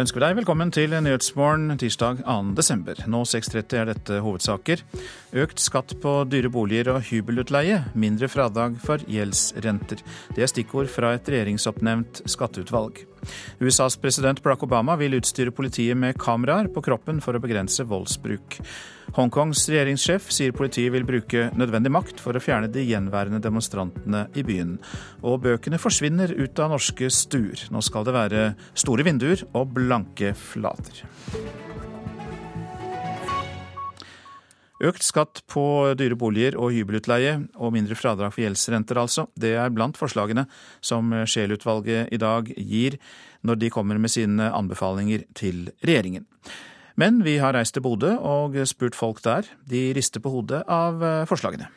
ønsker deg velkommen til Nyhetsmorgen tirsdag 2.12. Nå 6.30 er dette hovedsaker. Økt skatt på dyre boliger og hybelutleie. Mindre fradrag for gjeldsrenter. Det er stikkord fra et regjeringsoppnevnt skatteutvalg. USAs president Barack Obama vil utstyre politiet med kameraer på kroppen for å begrense voldsbruk. Hongkongs regjeringssjef sier politiet vil bruke nødvendig makt for å fjerne de gjenværende demonstrantene i byen. Og bøkene forsvinner ut av norske stuer. Nå skal det være store vinduer og blanke flater. Økt skatt på dyre boliger og hybelutleie, og mindre fradrag for gjeldsrenter altså, det er blant forslagene som Scheel-utvalget i dag gir når de kommer med sine anbefalinger til regjeringen. Men vi har reist til Bodø og spurt folk der. De rister på hodet av eh, forslagene.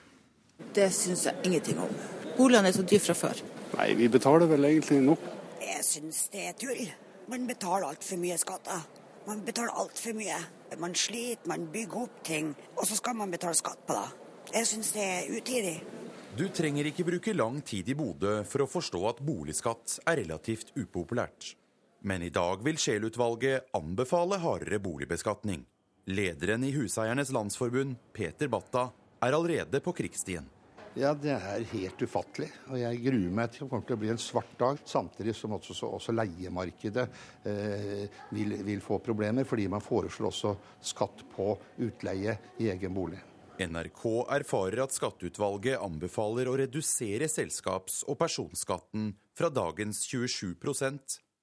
Det syns jeg ingenting om. Boligene er så dyre fra før. Nei, vi betaler vel egentlig nok. Jeg syns det er tull. Man betaler altfor mye skatter. Man betaler altfor mye. Man sliter, man bygger opp ting, og så skal man betale skatt på det. Jeg syns det er utidig. Du trenger ikke bruke lang tid i Bodø for å forstå at boligskatt er relativt upopulært. Men i dag vil Scheel-utvalget anbefale hardere boligbeskatning. Lederen i Huseiernes Landsforbund, Peter Batta, er allerede på krigsstien. Ja, det er helt ufattelig. Og jeg gruer meg til det kommer til å bli en svart dag. Samtidig som også, også leiemarkedet eh, vil, vil, få problemer, fordi man foreslår også skatt på utleie i egen bolig. NRK erfarer at skatteutvalget anbefaler å redusere selskaps- og personskatten fra dagens 27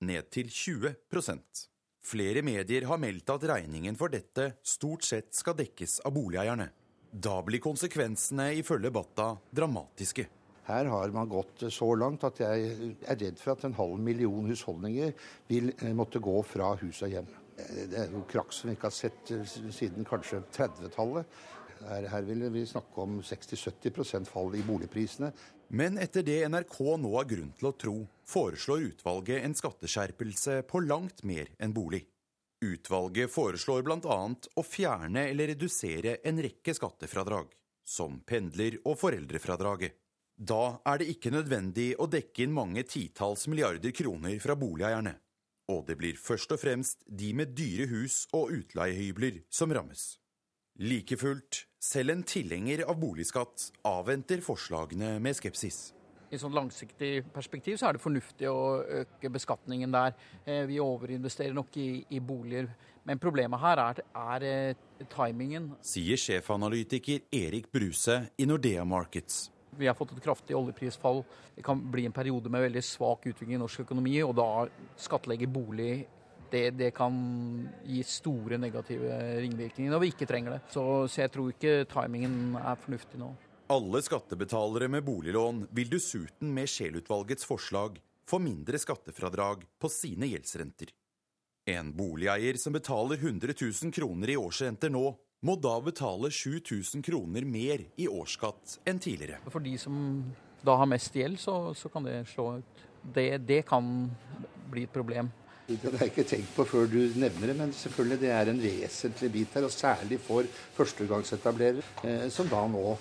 ned til 20% Flere medier har meldt at regningen for dette stort sett skal dekkes av boligeierne. Da blir konsekvensene ifølge Batta dramatiske. Her har man gått så langt at jeg er redd for at en halv million husholdninger vil eh, måtte gå fra hus og hjem. Eh, det er jo krakk som vi ikke har sett eh, siden kanskje 30-tallet. Her, her vil vi snakke om 60-70% fall i boligprisene. Men etter det NRK nå har grunn til å tro, foreslår utvalget en skatteskjerpelse på langt mer enn bolig. Utvalget foreslår bl.a. å fjerne eller redusere en rekke skattefradrag, som pendler- og foreldrefradraget. Da er det ikke nødvendig å dekke inn mange titalls milliarder kroner fra boligeierne. Og det blir først og fremst de med dyre hus og utleiehybler som rammes. Like fullt, selv en tilhenger av boligskatt avventer forslagene med skepsis. I sånn langsiktig perspektiv så er det fornuftig å øke beskatningen der. Eh, vi overinvesterer nok i, i boliger. Men problemet her er, er eh, timingen. Sier sjefanalytiker Erik Bruse i Nordea Markets. Vi har fått et kraftig oljeprisfall. Det kan bli en periode med veldig svak utvikling i norsk økonomi, og da skattlegge bolig det, det, kan gi store negative ringvirkninger når vi ikke trenger det. Så, så jeg tror ikke timingen er fornuftig nå. Alle skattebetalere med boliglån vil dessuten med Scheel-utvalgets forslag få mindre skattefradrag på sine gjeldsrenter. En boligeier som betaler 100 000 kroner i årsrenter nå, må da betale 7000 kroner mer i årsskatt enn tidligere. For de som da har mest gjeld, så, så kan det slå ut. Det, det kan bli et problem. Det har jeg ikke tenkt på før du nevner det, men selvfølgelig det er en vesentlig bit her. Og særlig for førstegangsetablerere, eh, som da nå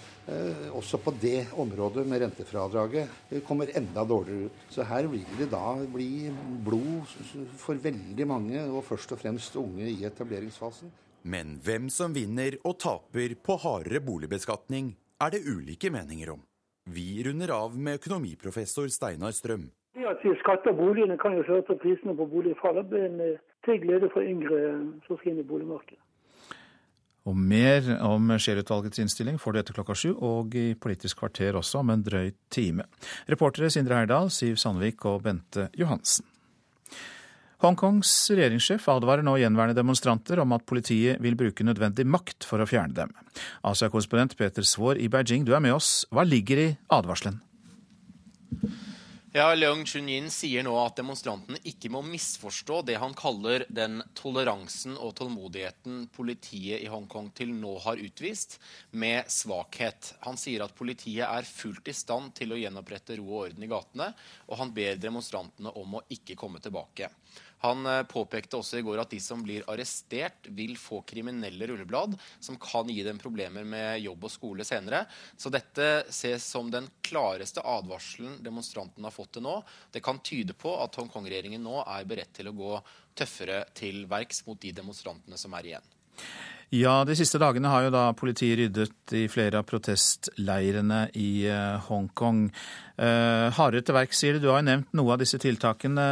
også på det området med rentefradraget eh, kommer enda dårligere ut. Så her vil det da bli blod for veldig mange, og først og fremst unge i etableringsfasen. Men hvem som vinner og taper på hardere boligbeskatning, er det ulike meninger om. Vi runder av med økonomiprofessor Steinar Strøm. Det at vi skatter boligene kan jo føre til at prisene på bolig faller. En eh, til glede for yngre som skal inn i boligmarkedet. Og mer om Scheel-utvalgets innstilling får du etter klokka sju, og i Politisk kvarter også om en drøy time. Reportere Sindre Herdal, Siv Sandvik og Bente Johansen. Hongkongs regjeringssjef advarer nå gjenværende demonstranter om at politiet vil bruke nødvendig makt for å fjerne dem. Asia-korrespondent Peter Svaar i Beijing, du er med oss. Hva ligger i advarselen? Ja, Leung Chun-yin sier nå at demonstrantene ikke må misforstå det han kaller den toleransen og tålmodigheten politiet i Hongkong til nå har utvist, med svakhet. Han sier at politiet er fullt i stand til å gjenopprette ro og orden i gatene, og han ber demonstrantene om å ikke komme tilbake. Han eh, påpekte også i går at de som blir arrestert, vil få kriminelle rulleblad som kan gi dem problemer med jobb og skole senere. Så dette ses som den klareste advarselen demonstrantene har fått til nå. Det kan tyde på at Hongkong-regjeringen nå er beredt til å gå tøffere til verks mot de demonstrantene som er igjen. Ja, De siste dagene har jo da politiet ryddet i flere av protestleirene i uh, Hongkong. Eh, hardere til verks, sier du. Du har jo nevnt noe av disse tiltakene.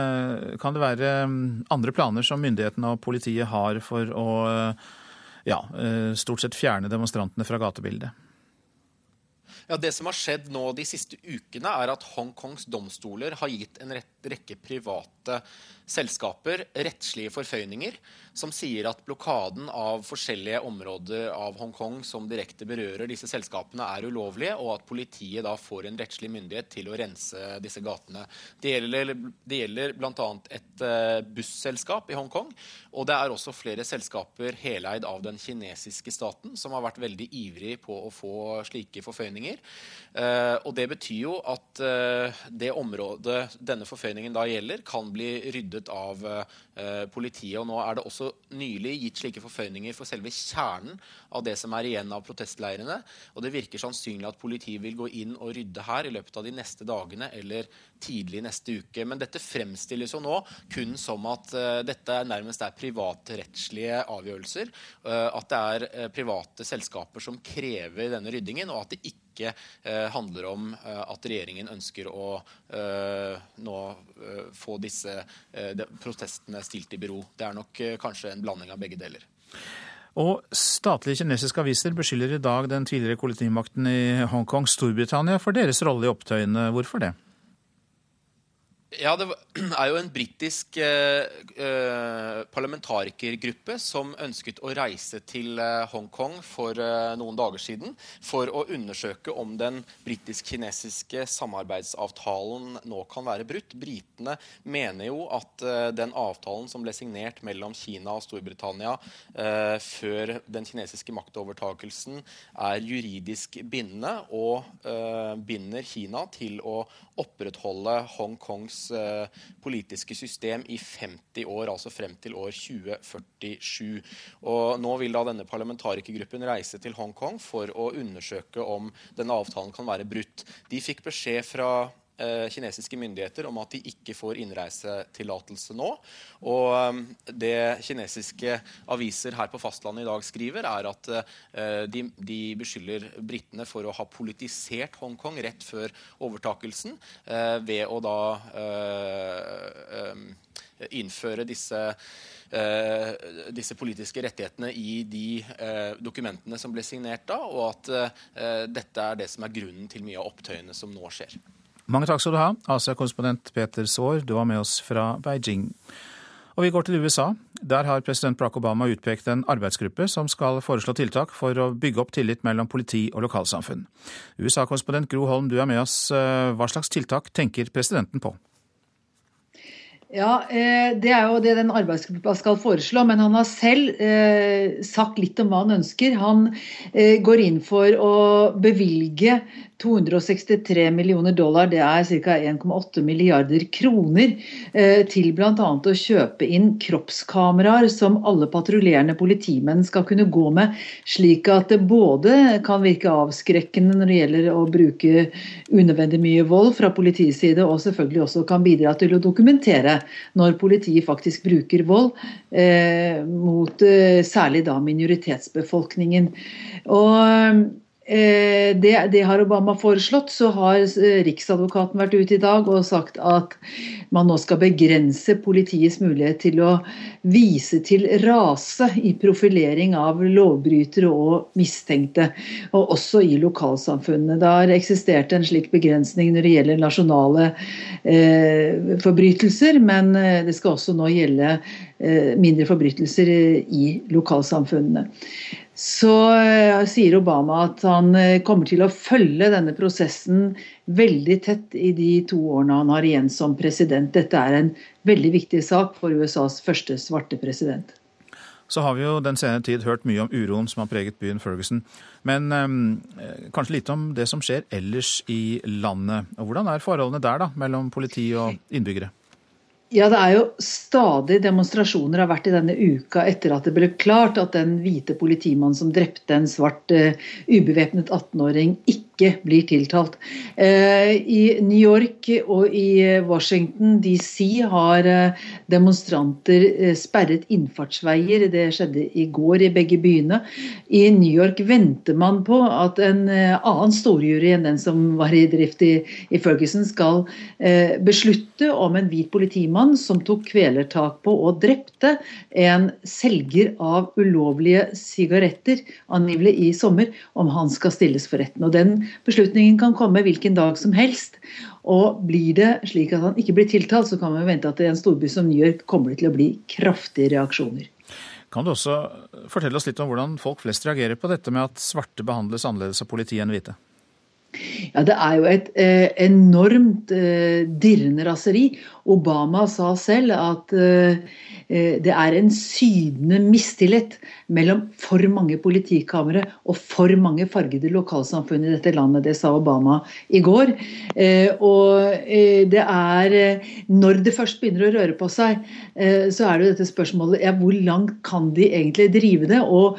Kan det være um, andre planer som myndighetene og politiet har for å uh, ja, stort sett fjerne demonstrantene fra gatebildet? Ja, Det som har skjedd nå de siste ukene, er at Hongkongs domstoler har gitt en rekke private selskaper rettslige forføyninger som sier at blokaden av forskjellige områder av Hongkong som direkte berører disse selskapene, er ulovlige, og at politiet da får en rettslig myndighet til å rense disse gatene. Det gjelder, det gjelder bl.a. et uh, busselskap i Hongkong. Og det er også flere selskaper heleid av den kinesiske staten som har vært veldig ivrig på å få slike forføyninger. Uh, og det betyr jo at uh, det området denne forføyningen da gjelder, kan bli ryddet av eh, politiet. og Nå er det også nylig gitt slike forføyninger for selve kjernen av det som er igjen av protestleirene. og Det virker sannsynlig at politiet vil gå inn og rydde her i løpet av de neste dagene eller tidlig neste uke. Men dette fremstilles jo nå kun som at dette nærmest er privatrettslige avgjørelser. At det er private selskaper som krever denne ryddingen, og at det ikke ikke eh, handler om eh, at regjeringen ønsker å eh, nå få disse protestene stilt i bero. Det er nok kanskje en blanding av begge deler. Og Statlige kinesiske aviser beskylder i dag den tidligere politimakten i Hongkong, Storbritannia, for deres rolle i opptøyene. Hvorfor det? Ja, Det er jo en britisk eh, eh, parlamentarikergruppe som ønsket å reise til eh, Hongkong for eh, noen dager siden for å undersøke om den britisk-kinesiske samarbeidsavtalen nå kan være brutt. Britene mener jo at eh, den avtalen som ble signert mellom Kina og Storbritannia eh, før den kinesiske maktovertakelsen, er juridisk bindende og binder Kina til å opprettholde Hongkongs eh, politiske system i 50 år, altså frem til år 2047. Og nå vil da denne parlamentarikergruppen reise til Hongkong for å undersøke om denne avtalen kan være brutt. De fikk beskjed fra kinesiske myndigheter om at de ikke får innreisetillatelse nå. Og eh, det kinesiske aviser her på fastlandet i dag skriver, er at eh, de, de beskylder britene for å ha politisert Hongkong rett før overtakelsen ved å da innføre disse Uh, disse politiske rettighetene i de uh, dokumentene som ble signert da, og at uh, dette er det som er grunnen til mye av opptøyene som nå skjer. Mange takk skal du ha, Asia-korrespondent Peter Saar, Du var med oss fra Beijing. Og vi går til USA. Der har president Barack Obama utpekt en arbeidsgruppe som skal foreslå tiltak for å bygge opp tillit mellom politi og lokalsamfunn. USA-korrespondent Gro Holm, du er med oss. Hva slags tiltak tenker presidenten på? Ja, eh, Det er jo det den arbeidsgruppa skal foreslå, men han har selv eh, sagt litt om hva han ønsker. Han eh, går inn for å bevilge 263 millioner dollar, det er ca. 1,8 milliarder kroner, eh, til bl.a. å kjøpe inn kroppskameraer som alle patruljerende politimenn skal kunne gå med, slik at det både kan virke avskrekkende når det gjelder å bruke unødvendig mye vold fra politiets side, og selvfølgelig også kan bidra til å dokumentere når politiet faktisk bruker vold eh, mot eh, særlig da minoritetsbefolkningen. Og det, det, har Obama foreslått. Så har eh, Riksadvokaten vært ute i dag og sagt at man nå skal begrense politiets mulighet til å vise til rase i profilering av lovbrytere og mistenkte, og også i lokalsamfunnene. Det har eksistert en slik begrensning når det gjelder nasjonale eh, forbrytelser, men eh, det skal også nå gjelde eh, mindre forbrytelser i lokalsamfunnene så uh, sier Obama at han uh, kommer til å følge denne prosessen veldig tett i de to årene han har igjen som president. Dette er en veldig viktig sak for USAs første svarte president. Så har vi jo den senere tid hørt mye om uroen som har preget byen Ferguson. Men eh, kanskje litt om det som skjer ellers i landet. Og hvordan er forholdene der da, mellom politi og innbyggere? Ja, det er jo stadig demonstrasjoner har vært i denne uka etter at det ble klart at den hvite politimannen som drepte en svart uh, ubevæpnet 18-åring, ikke blir tiltalt. Uh, I New York og i Washington DC har uh, demonstranter sperret innfartsveier. Det skjedde i går i begge byene. I New York venter man på at en annen storjury enn den som var i drift i, i Ferguson, skal beslutte om en hvit politimann som tok kvelertak på og drepte en selger av ulovlige sigaretter, angivelig i sommer, om han skal stilles for retten. Og Den beslutningen kan komme hvilken dag som helst. Og blir det slik at han ikke blir tiltalt, så kan man vente at i en storby som New York kommer det til å bli kraftige reaksjoner. Kan du også fortelle oss litt om hvordan folk flest reagerer på dette med at svarte behandles annerledes av politiet enn hvite? Ja, Det er jo et eh, enormt eh, dirrende raseri. Obama sa selv at eh, eh, det er en sydende mistillit mellom for mange politikamre og for mange fargede lokalsamfunn i dette landet. Det sa Obama i går. Eh, og eh, det er Når det først begynner å røre på seg, så er det jo dette spørsmålet ja, hvor langt kan de egentlig drive det? Og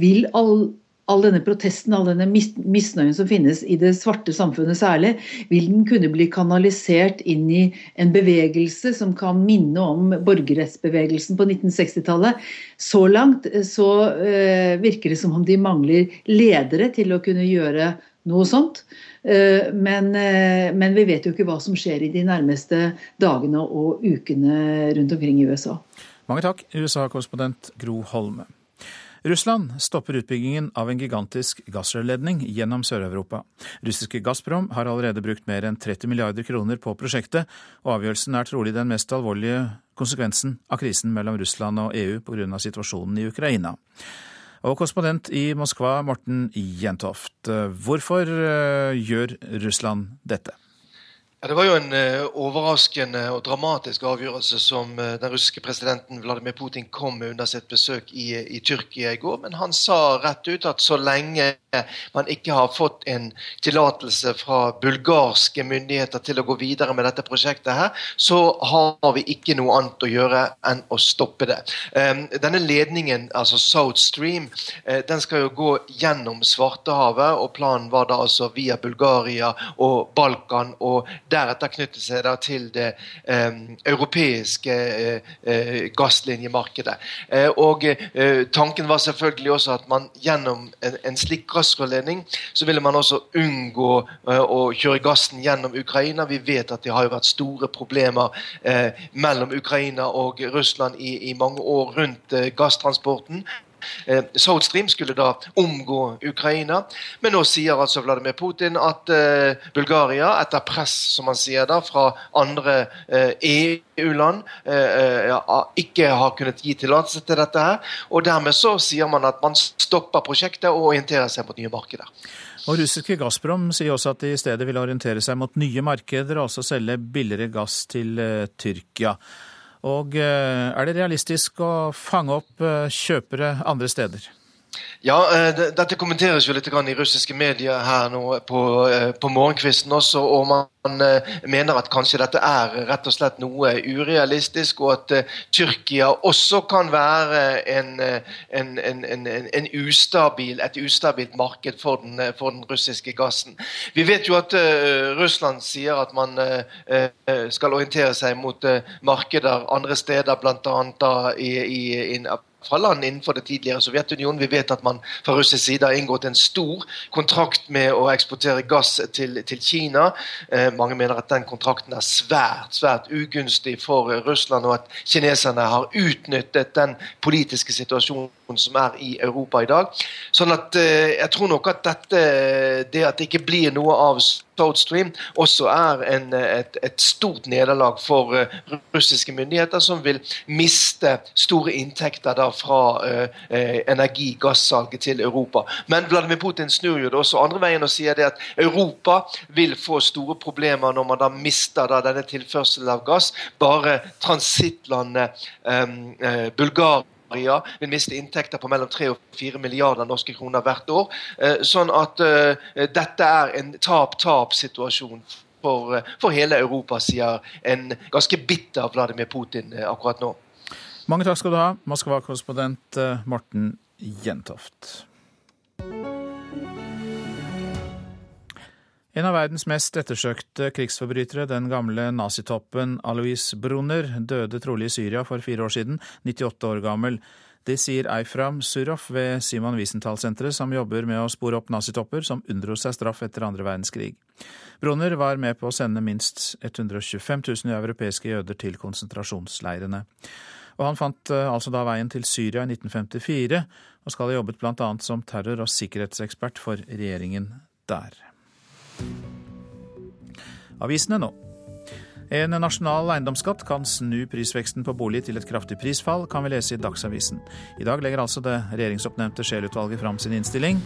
vil alle all denne protesten, all denne misnøyen som finnes i det svarte samfunnet særlig, vil den kunne bli kanalisert inn i en bevegelse som kan minne om borgerrettsbevegelsen på 1960-tallet. Så langt eh, så eh, virker det som om de mangler ledere til å kunne gjøre noe sånt. Uh, men, uh, men vi vet jo ikke hva som skjer i de nærmeste dagene og ukene rundt omkring i USA. Mange takk, USA-korrespondent Gro Holme. Russland stopper utbyggingen av en gigantisk gassrørledning gjennom Sør-Europa. Russiske Gazprom har allerede brukt mer enn 30 milliarder kroner på prosjektet, og avgjørelsen er trolig den mest alvorlige konsekvensen av krisen mellom Russland og EU pga. situasjonen i Ukraina. Og korrespondent i Moskva, Morten Jentoft, hvorfor eh, gjør Russland dette? Ja, Det var jo en uh, overraskende og dramatisk avgjørelse som uh, den russiske presidenten Vladimir Putin kom med under sitt besøk i, uh, i, Tyrkia i går. Men han sa rett ut at så lenge man ikke har fått en tillatelse fra bulgarske myndigheter til å gå videre med dette prosjektet, her, så har vi ikke noe annet å gjøre enn å stoppe det. Um, denne ledningen, altså South Stream, den skal jo gå gjennom Svartehavet, og planen var da altså via Bulgaria og Balkan. og deretter knytte seg da til det eh, europeiske eh, eh gasslinjemarkedet. Og Tanken var selvfølgelig også at man gjennom en, en slik gassrørledning så ville man også unngå å kjøre gassen gjennom Ukraina. Vi vet at det har jo vært store problemer mellom Ukraina og Russland i, i mange år rundt gasstransporten. Eh, South Stream skulle da omgå Ukraina, men nå sier altså Vladimir Putin at eh, Bulgaria, etter press som han sier da, fra andre EU-land, eh, e ikke har kunnet gi tillatelse til dette. her, og Dermed så sier man at man stopper prosjektet og orienterer seg mot nye markeder. Og Russiske Gazprom sier også at de i stedet vil orientere seg mot nye markeder og altså selge billigere gass til Tyrkia. Og eh, er det realistisk å fange opp eh, kjøpere andre steder? Ja, eh, dette kommenteres jo litt i russiske medier her nå på, på morgenkvisten også. og man mener at kanskje dette er rett og slett noe urealistisk, og at Tyrkia også kan være en, en, en, en ustabil, et ustabilt marked for den, for den, russiske gassen. Vi vet jo at Russland sier at man skal orientere seg mot markeder andre steder, bl.a. i, i, i fra land innenfor det tidligere Sovjetunionen. Vi vet at man fra russisk side har inngått en stor kontrakt med å eksportere gass til, til Kina. Eh, mange mener at den kontrakten er svært svært ugunstig for Russland, og at kineserne har utnyttet den politiske situasjonen som er i Europa i dag. Sånn at eh, jeg tror nok at dette, det at det ikke blir noe av South Stream, også er en, et, et, stort nederlag for uh, russiske myndigheter, som vil miste store inntekter da fra uh, energi-gassalget til Europa. Men Vladimir Putin snur jo det også andre veien og sier det at Europa vil få store problemer når man da mister da denne tilførselen av gass. Bare transittlandet um, Bulgaria Maria vil miste inntekter på mellom 3 og 4 milliarder norske kroner hvert år. Eh, sånn at uh, dette er en tap-tap-situasjon for, for hele Europa, sier en ganske bitter Vladimir Putin akkurat nå. Mange takk skal du ha, Moskva-korrespondent Morten Jentoft. En av verdens mest ettersøkte krigsforbrytere, den gamle nazitoppen Alois Brunner, døde trolig i Syria for fire år siden, 98 år gammel. Det sier Eifram Surov ved Simon Wiesenthal-senteret, som jobber med å spore opp nazitopper som unndro seg straff etter andre verdenskrig. Brunner var med på å sende minst 125 000 europeiske jøder til konsentrasjonsleirene. Og han fant eh, altså da veien til Syria i 1954, og skal ha jobbet bl.a. som terror- og sikkerhetsekspert for regjeringen der. Avisene nå. En nasjonal eiendomsskatt kan snu prisveksten på bolig til et kraftig prisfall, kan vi lese i Dagsavisen. I dag legger altså det regjeringsoppnevnte Scheel-utvalget fram sin innstilling,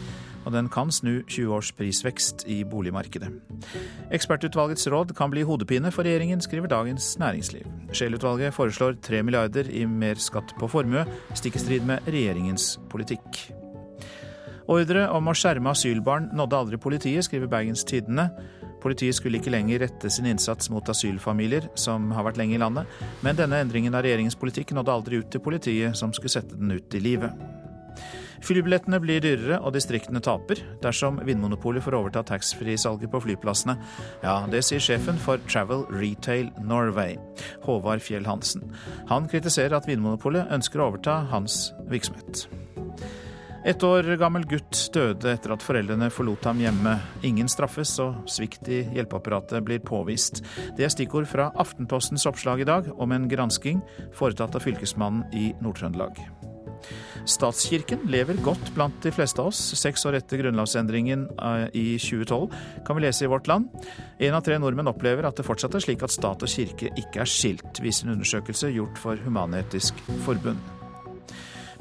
og den kan snu 20 års prisvekst i boligmarkedet. Ekspertutvalgets råd kan bli hodepine for regjeringen, skriver Dagens Næringsliv. Scheel-utvalget foreslår 3 milliarder i mer skatt på formue, stikk i strid med regjeringens politikk. Ordre om å skjerme asylbarn nådde aldri politiet, skriver Bergens Tidende. Politiet skulle ikke lenger rette sin innsats mot asylfamilier som har vært lenge i landet, men denne endringen av regjeringens politikk nådde aldri ut til politiet, som skulle sette den ut i livet. Flybillettene blir dyrere, og distriktene taper dersom Vinmonopolet får overta taxfree-salget på flyplassene. Ja, det sier sjefen for Travel Retail Norway, Håvard Fjell Hansen. Han kritiserer at Vinmonopolet ønsker å overta hans virksomhet. Et år gammel gutt døde etter at foreldrene forlot ham hjemme. Ingen straffes, og svikt i hjelpeapparatet blir påvist. Det er stikkord fra Aftenpostens oppslag i dag om en gransking foretatt av fylkesmannen i Nord-Trøndelag. Statskirken lever godt blant de fleste av oss. Seks år etter grunnlovsendringen eh, i 2012 kan vi lese i Vårt Land. En av tre nordmenn opplever at det fortsatt er slik at stat og kirke ikke er skilt, viser en undersøkelse gjort for Human-Etisk Forbund.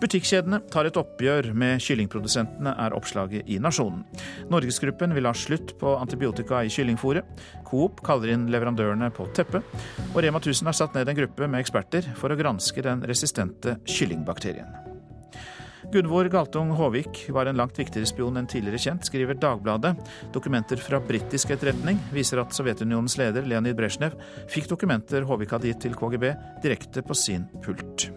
Butikkjedene tar et oppgjør med kyllingprodusentene, er oppslaget i Nasjonen. Norgesgruppen vil ha slutt på antibiotika i kyllingfôret. Coop kaller inn leverandørene på teppet. Og Rema 1000 har satt ned en gruppe med eksperter for å granske den resistente kyllingbakterien. Gunvor Galtung Håvik var en langt viktigere spion enn tidligere kjent, skriver Dagbladet. Dokumenter fra britisk etterretning viser at Sovjetunionens leder Leonid Brezjnev fikk dokumenter Håvik hadde gitt til KGB, direkte på sin pult.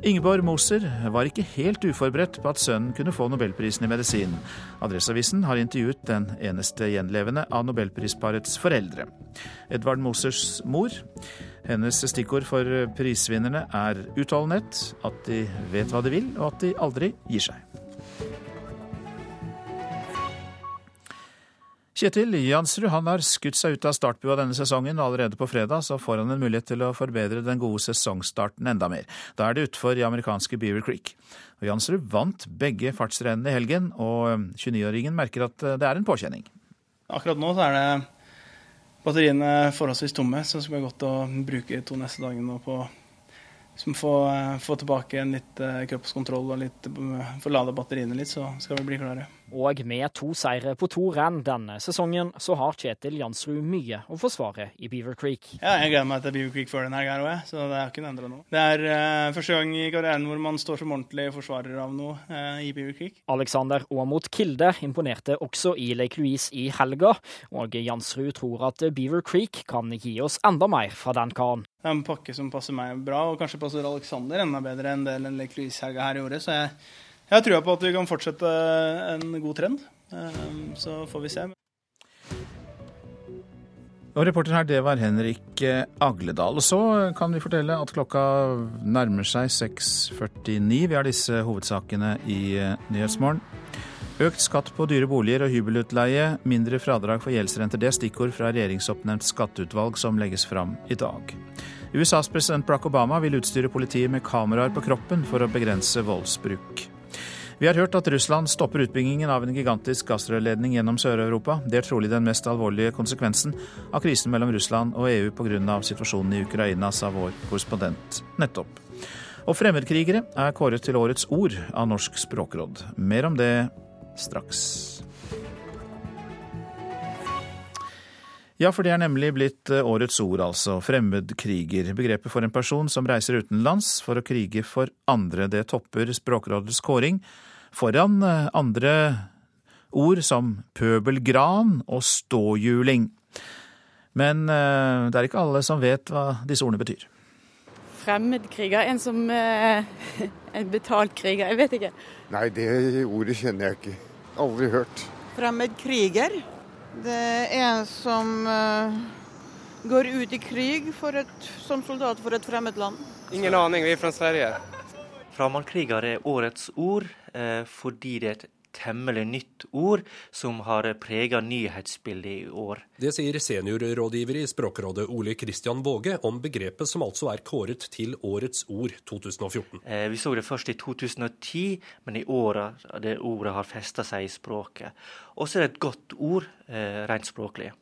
Ingeborg Moser var ikke helt uforberedt på at sønnen kunne få nobelprisen i medisin. Adresseavisen har intervjuet den eneste gjenlevende av nobelprisparets foreldre. Edvard Mosers mor. Hennes stikkord for prisvinnerne er utholdenhet, at de vet hva de vil, og at de aldri gir seg. Kjetil Jansrud han har skutt seg ut av startbua denne sesongen, allerede på fredag så får han en mulighet til å forbedre den gode sesongstarten enda mer. Da er det utfor i amerikanske Beaver Creek. Og Jansrud vant begge fartsrennene i helgen, og 29-åringen merker at det er en påkjenning. Akkurat nå så er det batteriene forholdsvis tomme, så det skal være godt å bruke to neste dagene på som får eh, få tilbake en litt eh, kroppskontroll og litt, få lade batteriene litt, så skal vi bli klare. Og med to seire på to renn denne sesongen, så har Kjetil Jansrud mye å forsvare i Beaver Creek. Ja, jeg gleder meg til Beaver Creek før denne helga òg, så det er ikke endra nå. Det er uh, første gang i karrieren hvor man står som ordentlig forsvarer av noe uh, i Beaver Creek. Alexander Aamodt Kilde imponerte også i Lake Louise i helga, og Jansrud tror at Beaver Creek kan gi oss enda mer fra den karen. Det er en pakke som passer meg bra, og kanskje passer Alexander enda bedre enn det Lake Louise-helga her gjorde. Så jeg jeg tror på at vi kan fortsette en god trend. Ehm, så får vi se. Og Reporter her, det var Henrik eh, Agledal. Og så kan vi fortelle at klokka nærmer seg 6.49. Vi har disse hovedsakene i eh, Nyhetsmorgen. Økt skatt på dyre boliger og hybelutleie, mindre fradrag for gjeldsrenter. Det er stikkord fra regjeringsoppnevnt skatteutvalg som legges fram i dag. USAs president Barack Obama vil utstyre politiet med kameraer på kroppen for å begrense voldsbruk. Vi har hørt at Russland stopper utbyggingen av en gigantisk gassrørledning gjennom Sør-Europa. Det er trolig den mest alvorlige konsekvensen av krisen mellom Russland og EU pga. situasjonen i Ukraina, sa vår korrespondent nettopp. Og fremmedkrigere er kåret til årets ord av Norsk språkråd. Mer om det straks. Ja, for det er nemlig blitt eh, årets ord, altså. Fremmedkriger. Begrepet for en person som reiser utenlands for å krige for andre. Det topper Språkrådets kåring foran eh, andre ord som pøbelgran og ståhjuling. Men eh, det er ikke alle som vet hva disse ordene betyr. Fremmedkriger? En som En betalt kriger? Jeg vet ikke. Nei, det ordet kjenner jeg ikke. Aldri hørt. Fremmedkriger? Det er en som uh, går ut i krig et, som soldat for et fremmed land. Ingen aning, vi er fra Sverige. Fremmedkriger er årets ord eh, fordi det er et temmelig nytt ord som har prega nyhetsbildet i år. Det sier seniorrådgiver i Språkrådet Ole Kristian Våge om begrepet som altså er kåret til årets ord 2014. Eh, vi så det først i 2010, men i året det ordet har festa seg i språket. Og så er det et godt ord eh, rent språklig.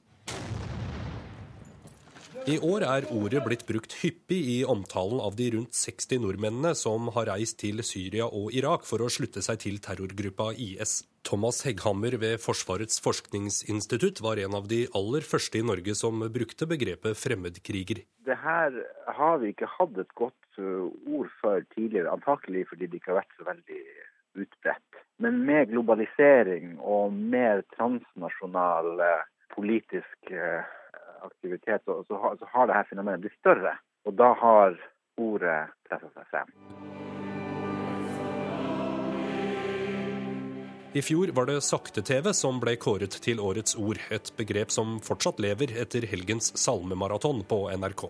I år er ordet blitt brukt hyppig i omtalen av de rundt 60 nordmennene som har reist til Syria og Irak for å slutte seg til terrorgruppa IS. Thomas Hegghammer ved Forsvarets forskningsinstitutt var en av de aller første i Norge som brukte begrepet fremmedkriger. Det her har vi ikke hatt et godt uh, ord for tidligere, antakelig fordi det ikke har vært så veldig utbredt. Men med globalisering og mer transnasjonal uh, politisk uh, aktivitet, så, så, har, så har dette fenomenet blitt større. Og da har ordet pressa seg frem. I fjor var det sakte-TV som ble kåret til årets ord, et begrep som fortsatt lever etter helgens salmemaraton på NRK.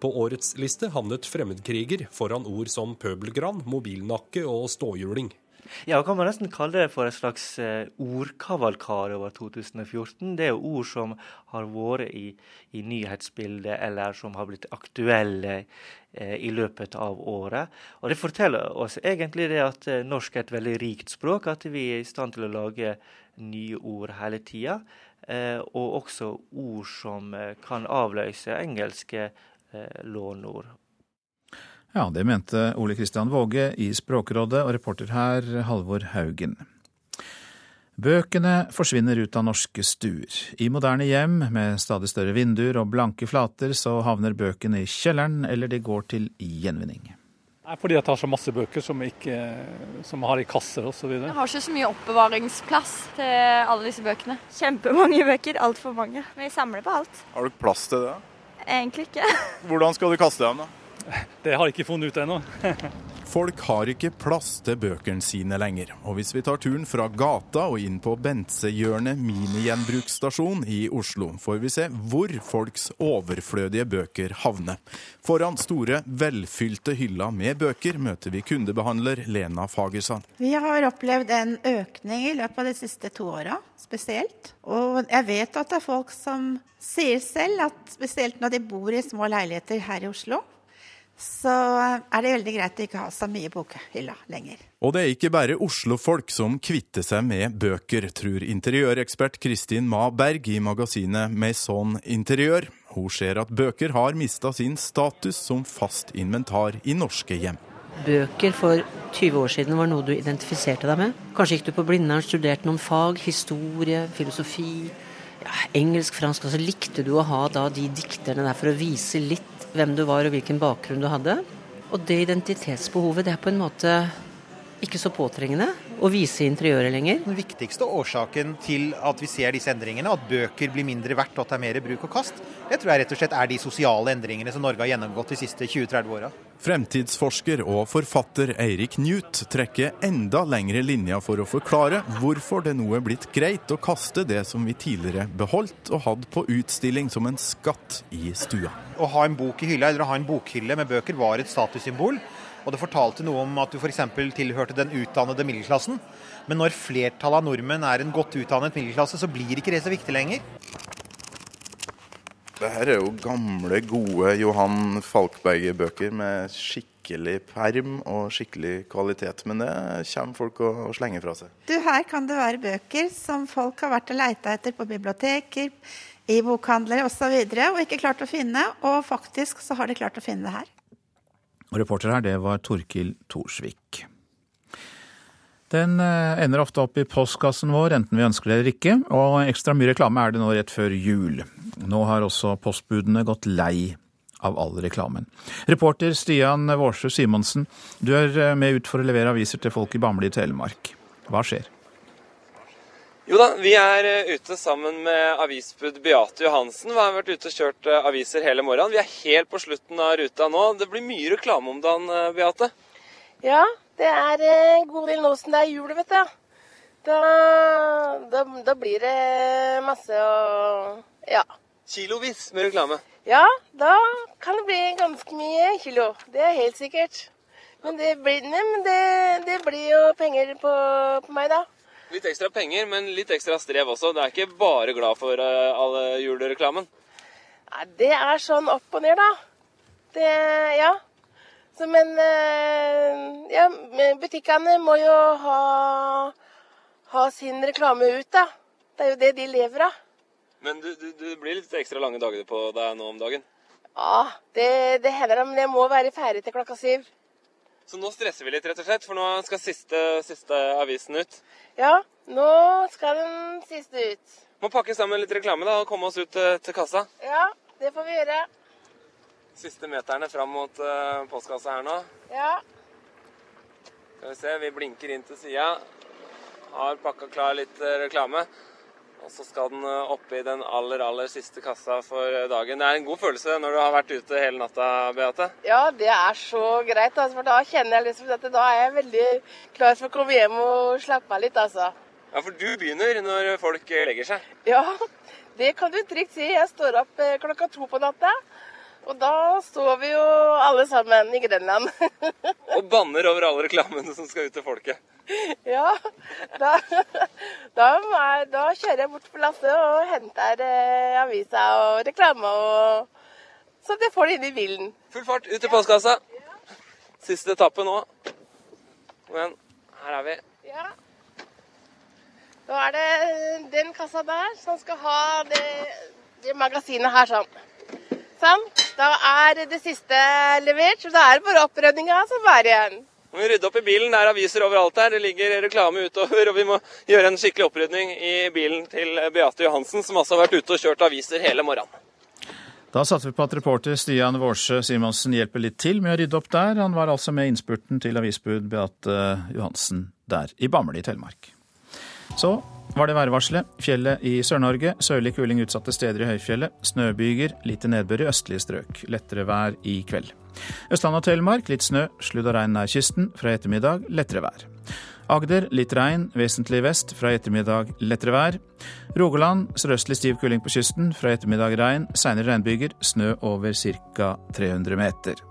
På årets liste havnet fremmedkriger foran ord som pøbelgran, mobilnakke og ståhjuling. Ja, kan man nesten kalle det for en slags eh, ordkavalkade over 2014. Det er jo ord som har vært i, i nyhetsbildet, eller som har blitt aktuelle eh, i løpet av året. Og Det forteller oss egentlig det at eh, norsk er et veldig rikt språk, at vi er i stand til å lage nye ord hele tida. Eh, og også ord som eh, kan avløse engelske eh, låneord. Ja, det mente Ole Kristian Våge i Språkrådet, og reporter her Halvor Haugen. Bøkene forsvinner ut av norske stuer. I moderne hjem med stadig større vinduer og blanke flater, så havner bøkene i kjelleren, eller de går til gjenvinning. Nei, fordi jeg tar så masse bøker som, ikke, som har i kasser osv. Jeg har ikke så mye oppbevaringsplass til alle disse bøkene. Kjempemange bøker, altfor mange. Men jeg samler på alt. Har du plass til det? Egentlig ikke. Hvordan skal du kaste dem, da? Det har jeg ikke funnet ut ennå. Folk har ikke plass til bøkene sine lenger. Og hvis vi tar turen fra gata og inn på Bentsehjørnet minigjenbruksstasjon i Oslo, får vi se hvor folks overflødige bøker havner. Foran store, velfylte hyller med bøker møter vi kundebehandler Lena Fagersand. Vi har opplevd en økning i løpet av de siste to åra, spesielt. Og jeg vet at det er folk som sier selv at spesielt når de bor i små leiligheter her i Oslo, så er det veldig greit å ikke ha så mye bokhylla lenger. Og det er ikke bare Oslo-folk som kvitter seg med bøker, tror interiørekspert Kristin Ma Berg i magasinet Maison Interiør. Hun ser at bøker har mista sin status som fast inventar i norske hjem. Bøker for 20 år siden var noe du identifiserte deg med. Kanskje gikk du på Blindern, studerte noen fag, historie, filosofi, ja, engelsk, fransk. Og så likte du å ha da de dikterne der for å vise litt hvem du var og hvilken bakgrunn du hadde. Og det identitetsbehovet det er på en måte ikke så påtrengende å vise interiøret lenger. Den viktigste årsaken til at vi ser disse endringene, at bøker blir mindre verdt og at det er mer bruk og kast, det tror jeg rett og slett er de sosiale endringene som Norge har gjennomgått de siste 20-30 åra. Fremtidsforsker og forfatter Eirik Newt trekker enda lengre linjer for å forklare hvorfor det nå er blitt greit å kaste det som vi tidligere beholdt og hadde på utstilling som en skatt i stua. Å ha en bok i hylla eller å ha en bokhylle med bøker var et statussymbol. Og det fortalte noe om at du f.eks. tilhørte den utdannede middelklassen. Men når flertallet av nordmenn er en godt utdannet middelklasse, så blir ikke det så viktig lenger. Det her er jo gamle, gode Johan Falkberg-bøker med skikkelig perm og skikkelig kvalitet. Men det kommer folk å slenge fra seg. Du, Her kan det være bøker som folk har vært og leita etter på biblioteker, i bokhandlere osv. Og, så og ikke klart å finne. Og faktisk så har de klart å finne det her. Og reporter her, det var Torkil Thorsvik. Den eh, ender ofte opp i postkassen vår, enten vi ønsker det eller ikke, og ekstra mye reklame er det nå rett før jul. Nå har også postbudene gått lei av all reklamen. Reporter Stian Vårsø Simonsen, du er eh, med ut for å levere aviser til folk i Bamble i Telemark. Hva skjer? Jo da, vi er eh, ute sammen med avisbud Beate Johansen. Vi har vært ute og kjørt eh, aviser hele morgenen. Vi er helt på slutten av ruta nå. Det blir mye reklame om dagen, eh, Beate? Ja, det er en god del nå som det er jul, vet du. Da, da, da blir det masse å ja. Kilovis med reklame. Ja, da kan det bli ganske mye kilo. Det er helt sikkert. Men det blir, nei, men det, det blir jo penger på, på meg, da. Litt ekstra penger, men litt ekstra strev også. Det er ikke bare glad for uh, alle julereklamen. Nei, det er sånn opp og ned, da. Det, ja. Så, men uh, ja, butikkene må jo ha, ha sin reklame ut, da. Det er jo det de lever av. Men du, du, du blir litt ekstra lange dager på deg nå om dagen? Ja, det, det hender det. Men jeg må være ferdig til klokka syv. Så nå stresser vi litt, rett og slett, for nå skal siste, siste avisen ut. Ja, nå skal den siste ut. Må pakke sammen litt reklame da, og komme oss ut til, til kassa. Ja, det får vi gjøre. Siste meterne fram mot uh, postkassa her nå. Ja. Skal vi se, vi blinker inn til sida. Har pakka klar litt uh, reklame. Og så skal den opp i den aller, aller siste kassa for eh, dagen. Det er en god følelse når du har vært ute hele natta, Beate? Ja, det er så greit. Altså, for da kjenner jeg liksom at da er jeg veldig klar for å komme hjem og slappe av litt, altså. Ja, for du begynner når folk legger seg? Ja, det kan du trygt si. Jeg står opp eh, klokka to på natta. Og da står vi jo alle sammen i Grenland. og banner over alle reklamene som skal ut til folket. Ja, da, da, da, kjører jeg bort på Lasse og henter eh, avisa og reklame, og, så de får det inn i bilen. Full fart ut til postkassa. Siste etappe nå. Kom igjen. Her er vi. Ja. Da er det den kassa der som skal ha det, det magasinet her sånn. Sånn. Da er det siste levert, så da er det bare opprydninga som er igjen. Må vi rydde opp i bilen. Det er aviser overalt her. Det ligger reklame utover. Og vi må gjøre en skikkelig opprydning i bilen til Beate Johansen, som altså har vært ute og kjørt aviser hele morgenen. Da satser vi på at reporter Stian Vårsø Simonsen hjelper litt til med å rydde opp der. Han var altså med innspurten til avisbud Beate Johansen der i Bamble i Telemark. Så var det værvarselet. Fjellet i Sør-Norge. Sørlig kuling utsatte steder i høyfjellet. Snøbyger, lite nedbør i østlige strøk. Lettere vær i kveld. Østland og Telemark litt snø, sludd og regn nær kysten. Fra ettermiddag lettere vær. Agder litt regn, vesentlig vest. Fra ettermiddag lettere vær. Rogaland sørøstlig stiv kuling på kysten. Fra ettermiddag regn. Seinere regnbyger. Snø over ca. 300 meter.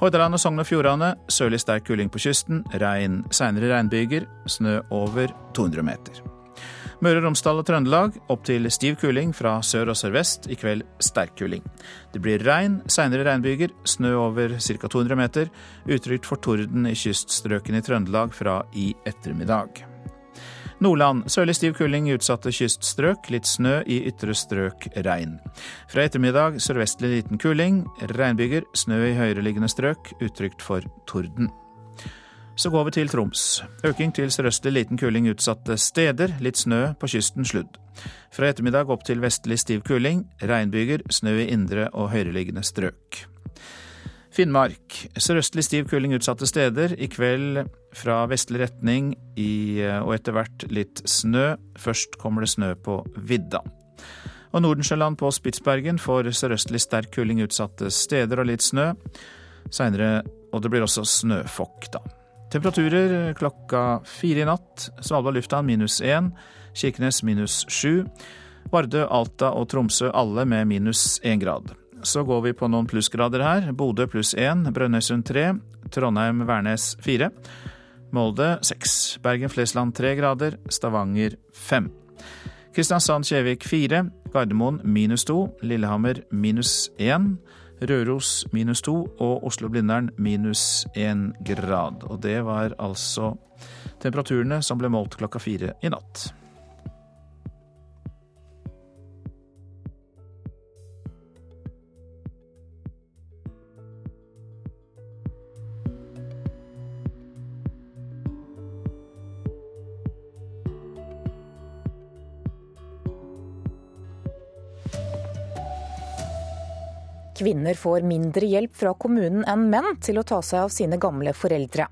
Hordaland og Sogn og Fjordane sørlig sterk kuling på kysten. Regn. Seinere regnbyger. Snø over 200 meter. Møre og Romsdal og Trøndelag opp til stiv kuling fra sør og sørvest. I kveld sterk kuling. Det blir regn, seinere regnbyger, snø over ca. 200 meter. Utrygt for torden i kyststrøkene i Trøndelag fra i ettermiddag. Nordland sørlig stiv kuling i utsatte kyststrøk. Litt snø i ytre strøk regn. Fra ettermiddag sørvestlig liten kuling. Regnbyger, snø i høyereliggende strøk. Utrygt for torden. Så går vi til Troms. Øking til sørøstlig liten kuling utsatte steder. Litt snø, på kysten sludd. Fra ettermiddag opp til vestlig stiv kuling. Regnbyger, snø i indre og høyereliggende strøk. Finnmark. Sørøstlig stiv kuling utsatte steder. I kveld fra vestlig retning i, og etter hvert litt snø. Først kommer det snø på vidda. Og Nordensjøland på Spitsbergen får sørøstlig sterk kuling utsatte steder og litt snø. Seinere, og det blir også snøfokk, da. Temperaturer klokka fire i natt. Svalbard lufthavn minus én. Kirkenes minus sju. Vardø, Alta og Tromsø alle med minus én grad. Så går vi på noen plussgrader her. Bodø pluss én, Brønnøysund tre, Trondheim-Værnes fire. Molde seks. Bergen-Flesland tre grader, Stavanger fem. Kristiansand-Kjevik fire. Gardermoen minus to. Lillehammer minus én. Røros minus to og Oslo-Blindern minus én grad. Og det var altså temperaturene som ble målt klokka fire i natt. Kvinner får mindre hjelp fra kommunen enn menn til å ta seg av sine gamle foreldre.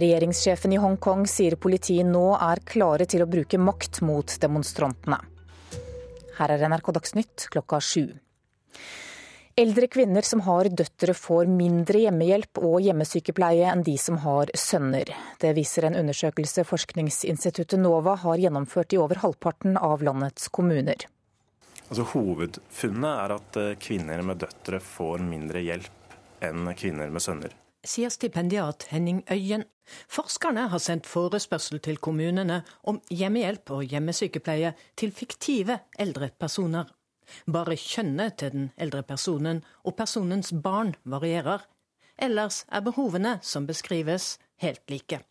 Regjeringssjefen i Hongkong sier politiet nå er klare til å bruke makt mot demonstrantene. Her er NRK Dagsnytt klokka sju. Eldre kvinner som har døtre får mindre hjemmehjelp og hjemmesykepleie enn de som har sønner. Det viser en undersøkelse forskningsinstituttet NOVA har gjennomført i over halvparten av landets kommuner. Altså, hovedfunnet er at eh, kvinner med døtre får mindre hjelp enn kvinner med sønner sier stipendiat Henning Øyen. Forskerne har sendt forespørsel til kommunene om hjemmehjelp og hjemmesykepleie til fiktive eldre personer. Bare kjønnet til den eldre personen og personens barn varierer. Ellers er behovene som beskrives, helt like.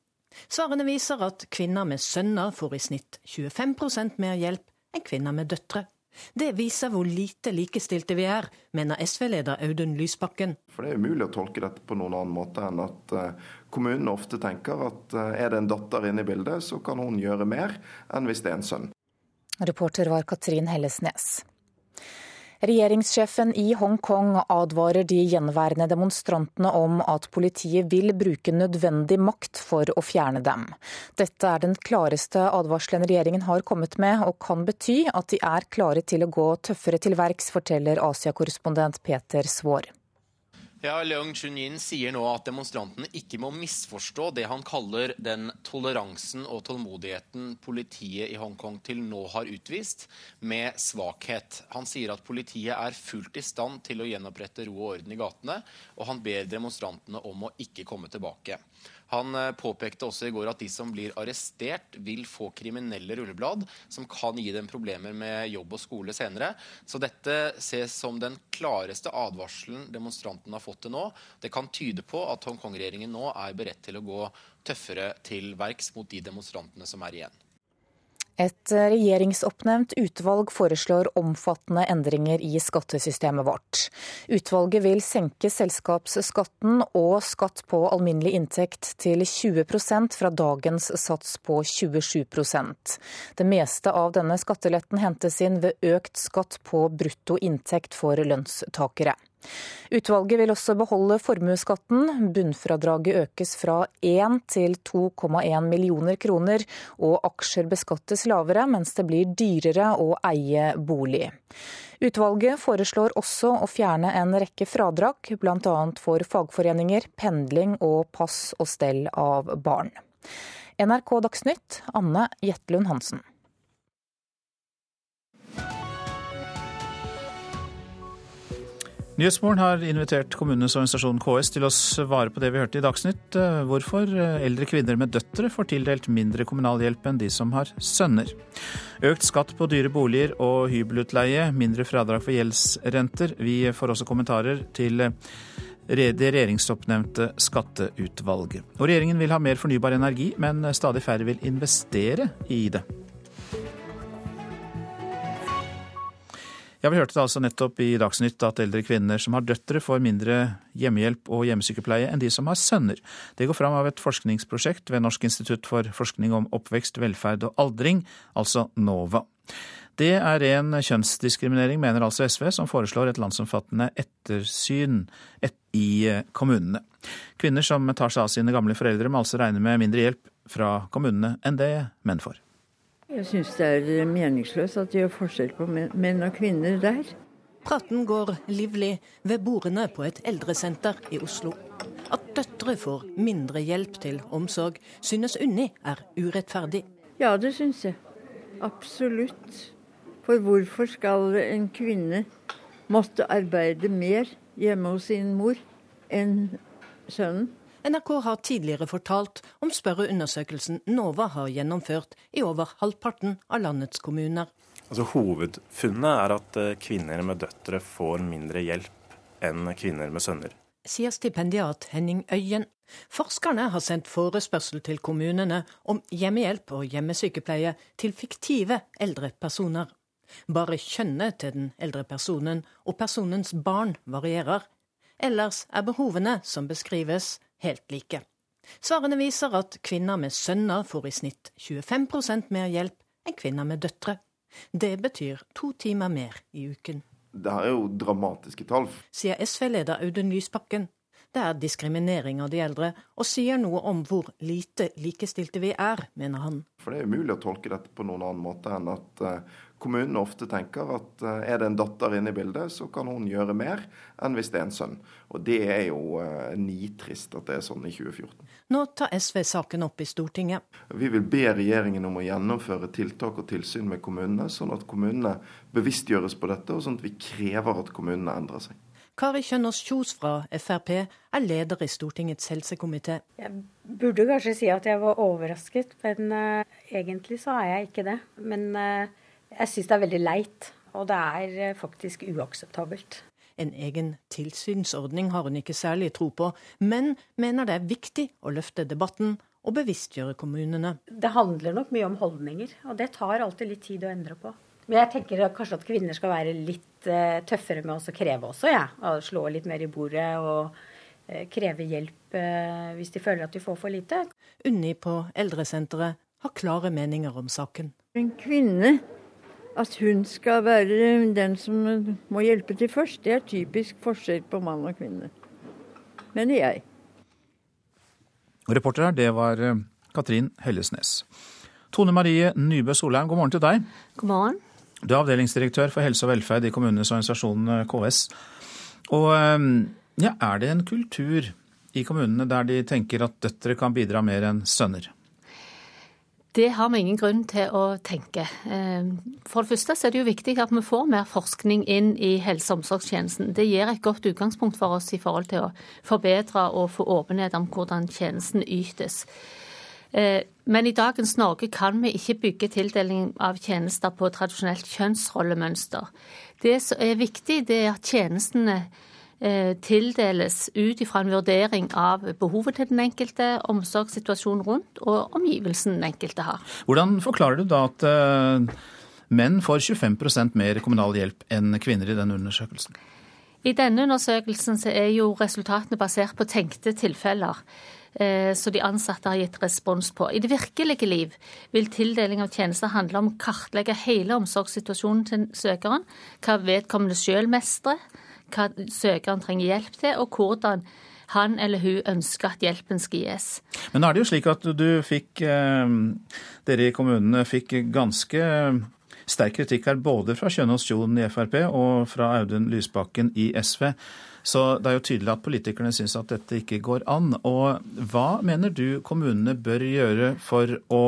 Svarene viser at kvinner med sønner får i snitt 25% mer hjelp enn kvinner med døtre. Det viser hvor lite likestilte vi er, mener SV-leder Audun Lysbakken. For Det er umulig å tolke dette på noen annen måte enn at uh, kommunene ofte tenker at uh, er det en datter inne i bildet, så kan hun gjøre mer enn hvis det er en sønn. Reporter var Katrin Hellesnes. Regjeringssjefen i Hongkong advarer de gjenværende demonstrantene om at politiet vil bruke nødvendig makt for å fjerne dem. Dette er den klareste advarselen regjeringen har kommet med, og kan bety at de er klare til å gå tøffere til verks, forteller Asia-korrespondent Peter Svaar. Ja, Leung Chun-yin sier nå at demonstrantene ikke må misforstå det han kaller den toleransen og tålmodigheten politiet i Hongkong til nå har utvist, med svakhet. Han sier at politiet er fullt i stand til å gjenopprette ro og orden i gatene, og han ber demonstrantene om å ikke komme tilbake. Han eh, påpekte også i går at de som blir arrestert, vil få kriminelle rulleblad som kan gi dem problemer med jobb og skole senere. Så dette ses som den klareste advarselen demonstrantene har fått til nå. Det kan tyde på at Hongkong-regjeringen nå er beredt til å gå tøffere til verks mot de demonstrantene som er igjen. Et regjeringsoppnevnt utvalg foreslår omfattende endringer i skattesystemet vårt. Utvalget vil senke selskapsskatten og skatt på alminnelig inntekt til 20% fra dagens sats på 27% Det meste av denne skatteletten hentes inn ved økt skatt på brutto inntekt for lønnstakere. Utvalget vil også beholde formuesskatten. Bunnfradraget økes fra 1 til 2,1 millioner kroner, og aksjer beskattes lavere, mens det blir dyrere å eie bolig. Utvalget foreslår også å fjerne en rekke fradrag, bl.a. for fagforeninger, pendling og pass og stell av barn. NRK Dagsnytt, Anne Jetlund Hansen. Nyhetsmorgen har invitert kommunenes organisasjon KS til å svare på det vi hørte i Dagsnytt. Eh, hvorfor eh, eldre kvinner med døtre får tildelt mindre kommunal hjelp enn de som har sønner. Økt skatt på dyre boliger og hybelutleie, mindre fradrag for gjeldsrenter. Vi får også kommentarer til eh, det regjeringsoppnevnte skatteutvalget. Og regjeringen vil ha mer fornybar energi, men stadig færre vil investere i det. Ja, Vi hørte det altså nettopp i Dagsnytt at eldre kvinner som har døtre, får mindre hjemmehjelp og hjemmesykepleie enn de som har sønner. Det går fram av et forskningsprosjekt ved Norsk institutt for forskning om oppvekst, velferd og aldring, altså NOVA. Det er ren kjønnsdiskriminering, mener altså SV, som foreslår et landsomfattende ettersyn i kommunene. Kvinner som tar seg av sine gamle foreldre, må altså regne med mindre hjelp fra kommunene enn det menn får. Jeg syns det er meningsløst at de gjør forskjell på menn og kvinner der. Praten går livlig ved bordene på et eldresenter i Oslo. At døtre får mindre hjelp til omsorg, synes Unni er urettferdig. Ja, det syns jeg. Absolutt. For hvorfor skal en kvinne måtte arbeide mer hjemme hos sin mor enn sønnen? NRK har tidligere fortalt om spørreundersøkelsen NOVA har gjennomført i over halvparten av landets kommuner. Altså, hovedfunnet er at eh, kvinner med døtre får mindre hjelp enn kvinner med sønner. Sier stipendiat Henning Øyen. Forskerne har sendt forespørsel til kommunene om hjemmehjelp og hjemmesykepleie til fiktive eldre personer. Bare kjønnet til den eldre personen og personens barn varierer. Ellers er behovene som beskrives, helt like. Svarene viser at kvinner med sønner får i snitt 25% mer hjelp enn kvinner med døtre. Det betyr to timer mer i uken. Det her er jo dramatiske tall. Sier SV-leder Audun Lysbakken. det er diskriminering av de eldre, og sier noe om hvor lite likestilte vi er, mener han. For Det er umulig å tolke dette på noen annen måte enn at kommunene ofte tenker at uh, er det en datter inne i bildet, så kan hun gjøre mer enn hvis det er en sønn. Og Det er jo uh, nitrist at det er sånn i 2014. Nå tar SV saken opp i Stortinget. Vi vil be regjeringen om å gjennomføre tiltak og tilsyn med kommunene, sånn at kommunene bevisstgjøres på dette, og sånn at vi krever at kommunene endrer seg. Kari Kjønaas Kjos fra Frp er leder i Stortingets helsekomité. Jeg burde kanskje si at jeg var overrasket, men uh, egentlig så er jeg ikke det. Men uh, jeg syns det er veldig leit, og det er uh, faktisk uakseptabelt. En egen tilsynsordning har hun ikke særlig tro på, men mener det er viktig å løfte debatten og bevisstgjøre kommunene. Det handler nok mye om holdninger, og det tar alltid litt tid å endre på. Men jeg tenker kanskje at kvinner skal være litt uh, tøffere med oss å kreve også, ja. Og slå litt mer i bordet og uh, kreve hjelp hvis de føler at de får for lite. Unni på eldresenteret har klare meninger om saken. En kvinne, at hun skal være den som må hjelpe til først, det er typisk forskjell på mann og kvinne. Mener jeg. Reporter her, det var Katrin Hellesnes. Tone Marie Nybø Solheim, god morgen til deg. God morgen. Du er avdelingsdirektør for helse og velferd i kommunenes organisasjon eh, KS. Og eh, ja, er det en kultur i kommunene der de tenker at døtre kan bidra mer enn sønner? Det har vi ingen grunn til å tenke. Eh, for det første er det jo viktig at vi får mer forskning inn i helse- og omsorgstjenesten. Det gir et godt utgangspunkt for oss i forhold til å forbedre og få åpenhet om hvordan tjenesten ytes. Eh, men i dagens Norge kan vi ikke bygge tildeling av tjenester på tradisjonelt kjønnsrollemønster. Det som er viktig, det er at tjenestene tildeles ut ifra en vurdering av behovet til den enkelte, omsorgssituasjonen rundt og omgivelsen den enkelte har. Hvordan forklarer du da at eh, menn får 25% mer kommunal hjelp enn kvinner i denne undersøkelsen? I denne undersøkelsen er jo resultatene basert på tenkte tilfeller. som så de ansatte har gitt respons på. I det virkelige liv vil tildeling av tjenester handle om å kartlegge hele omsorgssituasjonen til søkeren, hva vedkommende selv mestrer, hva søkeren trenger hjelp til, og hvordan han eller hun ønsker at hjelpen skal gis. Men nå er det jo slik at du fikk, eh, dere i kommunene fikk ganske sterk kritikk her, både fra Kjønaas Kjoen i Frp og fra Audun Lysbakken i SV. Så det er jo tydelig at politikerne syns at dette ikke går an. Og hva mener du kommunene bør gjøre for å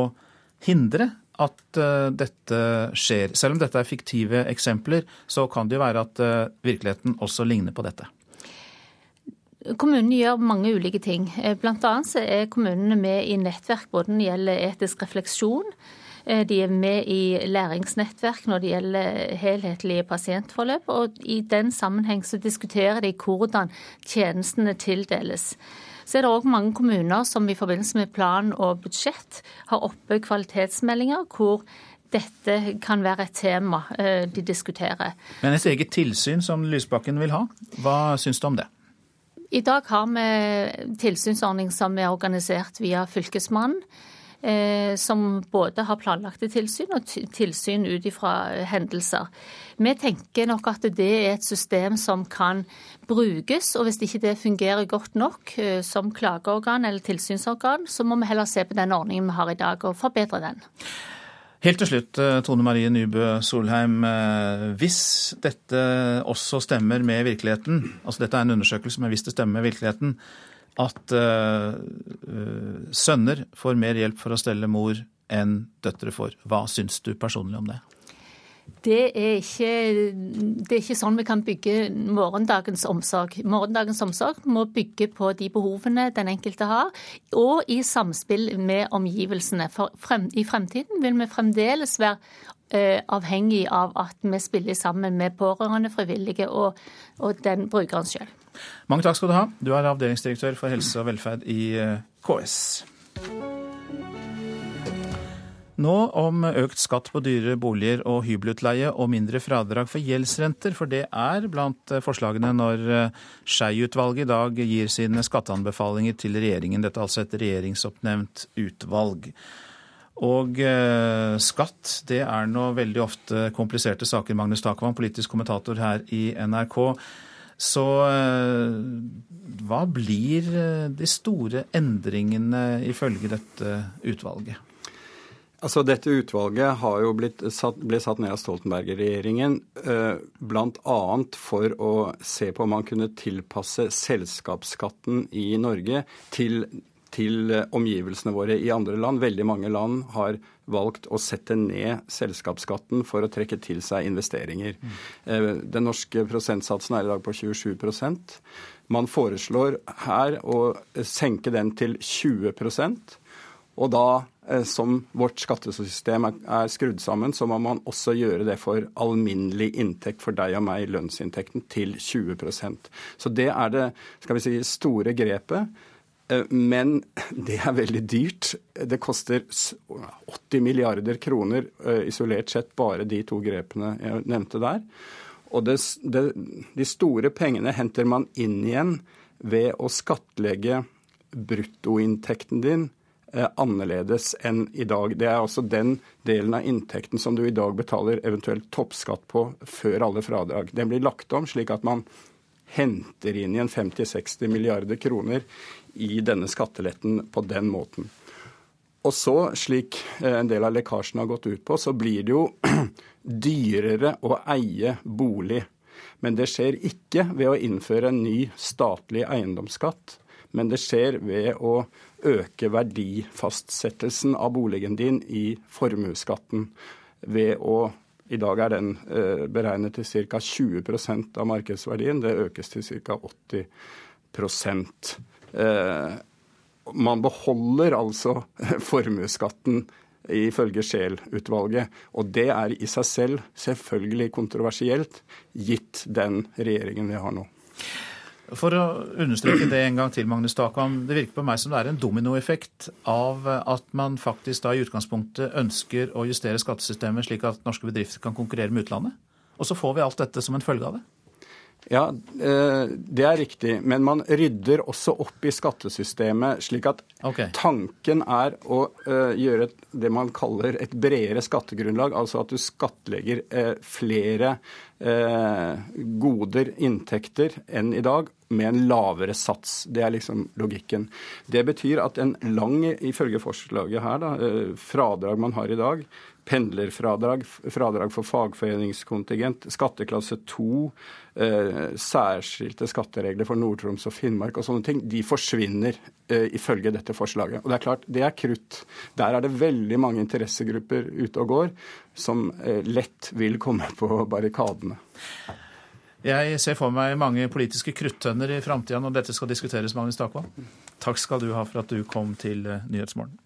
hindre at uh, dette skjer? Selv om dette er fiktive eksempler, så kan det jo være at uh, virkeligheten også ligner på dette. Kommunene gjør mange ulike ting. Eh, blant annet er kommunene med i nettverk både når det gjelder etisk refleksjon, Eh, de er med i læringsnettverk når det gjelder helhetlige pasientforløp, og i den sammenheng så diskuterer de hvordan tjenestene tildeles. Så er det òg mange kommuner som i forbindelse med plan og budsjett har oppe kvalitetsmeldinger hvor dette kan være et tema eh, de diskuterer. Men et eget tilsyn som Lysbakken vil ha, hva syns du om det? I dag har vi tilsynsordning som er organisert via Fylkesmannen. Eh, som både har planlagte tilsyn og tilsyn ut ifra hendelser. Vi tenker nok at det er et system som kan brukes, og hvis ikke det fungerer godt nok eh, som klageorgan eller tilsynsorgan, så må vi heller se på den ordningen vi har i dag og forbedre den. Helt til slutt, eh, Tone Marie Nybø Solheim. Hvis dette også stemmer med virkeligheten, altså dette er en undersøkelse, men hvis det stemmer med virkeligheten, at uh, sønner får mer hjelp for å stelle mor enn døtre får. Hva syns du personlig om det? Det er, ikke, det er ikke sånn vi kan bygge morgendagens omsorg. Morgendagens omsorg må bygge på de behovene den enkelte har, og i samspill med omgivelsene. For frem, i fremtiden vil vi fremdeles være avhengig av at vi spiller sammen med pårørende, frivillige og, og den brukeren sjøl. Mange takk skal du ha. Du er avdelingsdirektør for helse og velferd i eh, KS. Nå om økt skatt på dyre boliger og hybelutleie og mindre fradrag for gjeldsrenter, for det er blant eh, forslagene når eh, Skei-utvalget i dag gir sine skatteanbefalinger til regjeringen. Dette er altså et regjeringsoppnevnt utvalg. Og eh, skatt, det er nå veldig ofte kompliserte saker. Magnus Takvam, politisk kommentator her i NRK. Så hva blir de store endringene ifølge dette utvalget? Altså, Dette utvalget har jo blitt satt, ble satt ned av Stoltenberg-regjeringen eh, bl.a. for å se på om man kunne tilpasse selskapsskatten i Norge til, til omgivelsene våre i andre land. Veldig mange land har valgt å sette ned selskapsskatten for å trekke til seg investeringer. Mm. Den norske prosentsatsen er i dag på 27% Man foreslår her å senke den til 20 og da Eh, som vårt skattesystem er skrudd sammen, så må man også gjøre det for alminnelig inntekt for deg og meg, lønnsinntekten, til 20% Så det er det skal vi si, store grepet. Eh, men det er veldig dyrt. Det koster 80 milliarder kroner eh, isolert sett, bare de to grepene jeg nevnte der. Og det, det, de store pengene henter man inn igjen ved å skattlegge bruttoinntekten din Eh, annerledes enn i dag. Det er altså den delen av inntekten som du i dag betaler eventuelt toppskatt på før alle fradrag. Den blir lagt om slik at man henter inn igjen 50-60 milliarder kroner i denne skatteletten på den måten. Og så, slik eh, en del av lekkasjen har gått ut på, så blir det jo dyrere å eie bolig. Men det skjer ikke ved å innføre en ny statlig eiendomsskatt, men det skjer ved å øke verdifastsettelsen av boligen din i formuesskatten ved å i dag er den eh, beregnet til ca. 20% av markedsverdien. Det økes til ca. 80 eh, Man beholder altså formuesskatten ifølge Scheel-utvalget. Og det er i seg selv selvfølgelig kontroversielt, gitt den regjeringen vi har nå. For å understreke det en gang til, Magnus Takam. Det virker på meg som det er en dominoeffekt av at man faktisk da i utgangspunktet ønsker å justere skattesystemet slik at norske bedrifter kan konkurrere med utlandet. Og så får vi alt dette som en følge av det. Ja, eh, det er riktig. Men man rydder også opp i skattesystemet, slik at okay. tanken er å eh, gjøre det man kaller et bredere skattegrunnlag. Altså at du skattlegger eh, flere goder, inntekter, enn i dag, med en lavere sats. Det er liksom logikken. Det betyr at en lang, ifølge forslaget her, da, fradrag man har i dag, pendlerfradrag, fradrag for fagforeningskontingent, skatteklasse 2, eh, særskilte skatteregler for Nord-Troms og Finnmark og sånne ting, de forsvinner eh, ifølge dette forslaget. Og Det er klart, det er krutt. Der er det veldig mange interessegrupper ute og går som eh, lett vil komme på barrikadene. Jeg ser for meg mange politiske kruttønner i framtida når dette skal diskuteres, Magnus Takvam. Takk skal du ha for at du kom til eh, Nyhetsmorgen.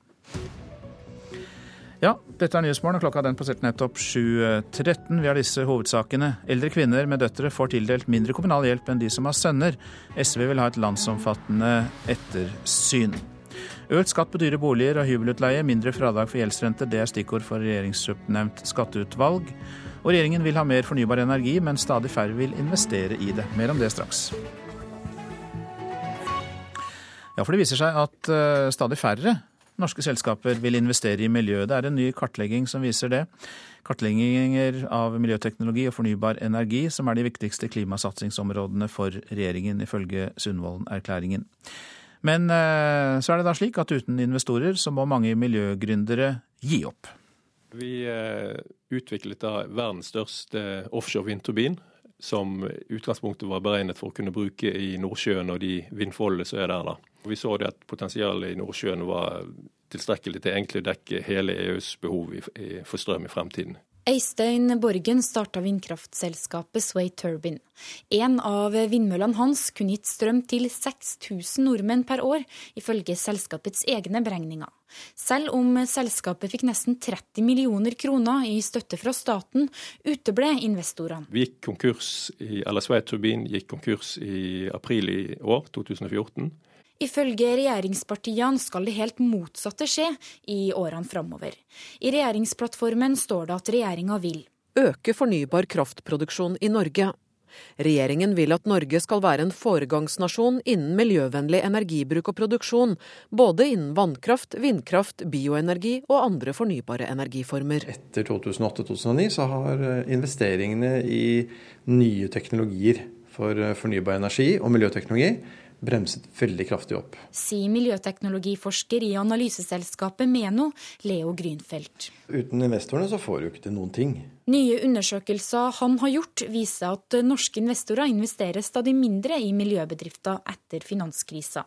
Ja, dette er Nyhetsmorgen, og klokka den passerte nettopp 7.13. Vi har disse hovedsakene. Eldre kvinner med døtre får tildelt mindre kommunal hjelp enn de som har sønner. SV vil ha et landsomfattende ettersyn. Økt skatt på dyre boliger og hybelutleie, mindre fradrag for gjeldsrenter, det er stikkord for regjeringsoppnevnt skatteutvalg. Og regjeringen vil ha mer fornybar energi, men stadig færre vil investere i det. Mer om det straks. Ja, for det viser seg at uh, stadig færre norske selskaper vil investere i miljøet. Det er en ny kartlegging som viser det. Kartlegginger av miljøteknologi og fornybar energi, som er de viktigste klimasatsingsområdene for regjeringen, ifølge Sundvolden-erklæringen. Men eh, så er det da slik at uten investorer så må mange miljøgründere gi opp. Vi eh, utviklet da verdens største offshore vindturbin, som utgangspunktet var beregnet for å kunne bruke i Nordsjøen og de vindforholdene som er der. da. Vi så det at potensialet i Nordsjøen var tilstrekkelig til egentlig å dekke hele EUs behov for strøm i fremtiden. Øystein Borgen starta vindkraftselskapet Sway Turbine. En av vindmøllene hans kunne gitt strøm til 6000 nordmenn per år, ifølge selskapets egne beregninger. Selv om selskapet fikk nesten 30 millioner kroner i støtte fra staten, uteble investorene. Vi gikk konkurs i, eller Sway Turbine gikk konkurs i april i år, 2014. Ifølge regjeringspartiene skal det helt motsatte skje i årene framover. I regjeringsplattformen står det at regjeringa vil øke fornybar kraftproduksjon i Norge. Regjeringen vil at Norge skal være en foregangsnasjon innen miljøvennlig energibruk og produksjon, både innen vannkraft, vindkraft, bioenergi og andre fornybare energiformer. Etter 2008-2009 så har investeringene i nye teknologier for fornybar energi og miljøteknologi bremset veldig kraftig opp. Sier miljøteknologiforsker i analyseselskapet Meno, Leo Grünfeldt. Uten investorene så får du ikke til noen ting. Nye undersøkelser han har gjort, viser at norske investorer investerer stadig mindre i miljøbedrifter etter finanskrisa.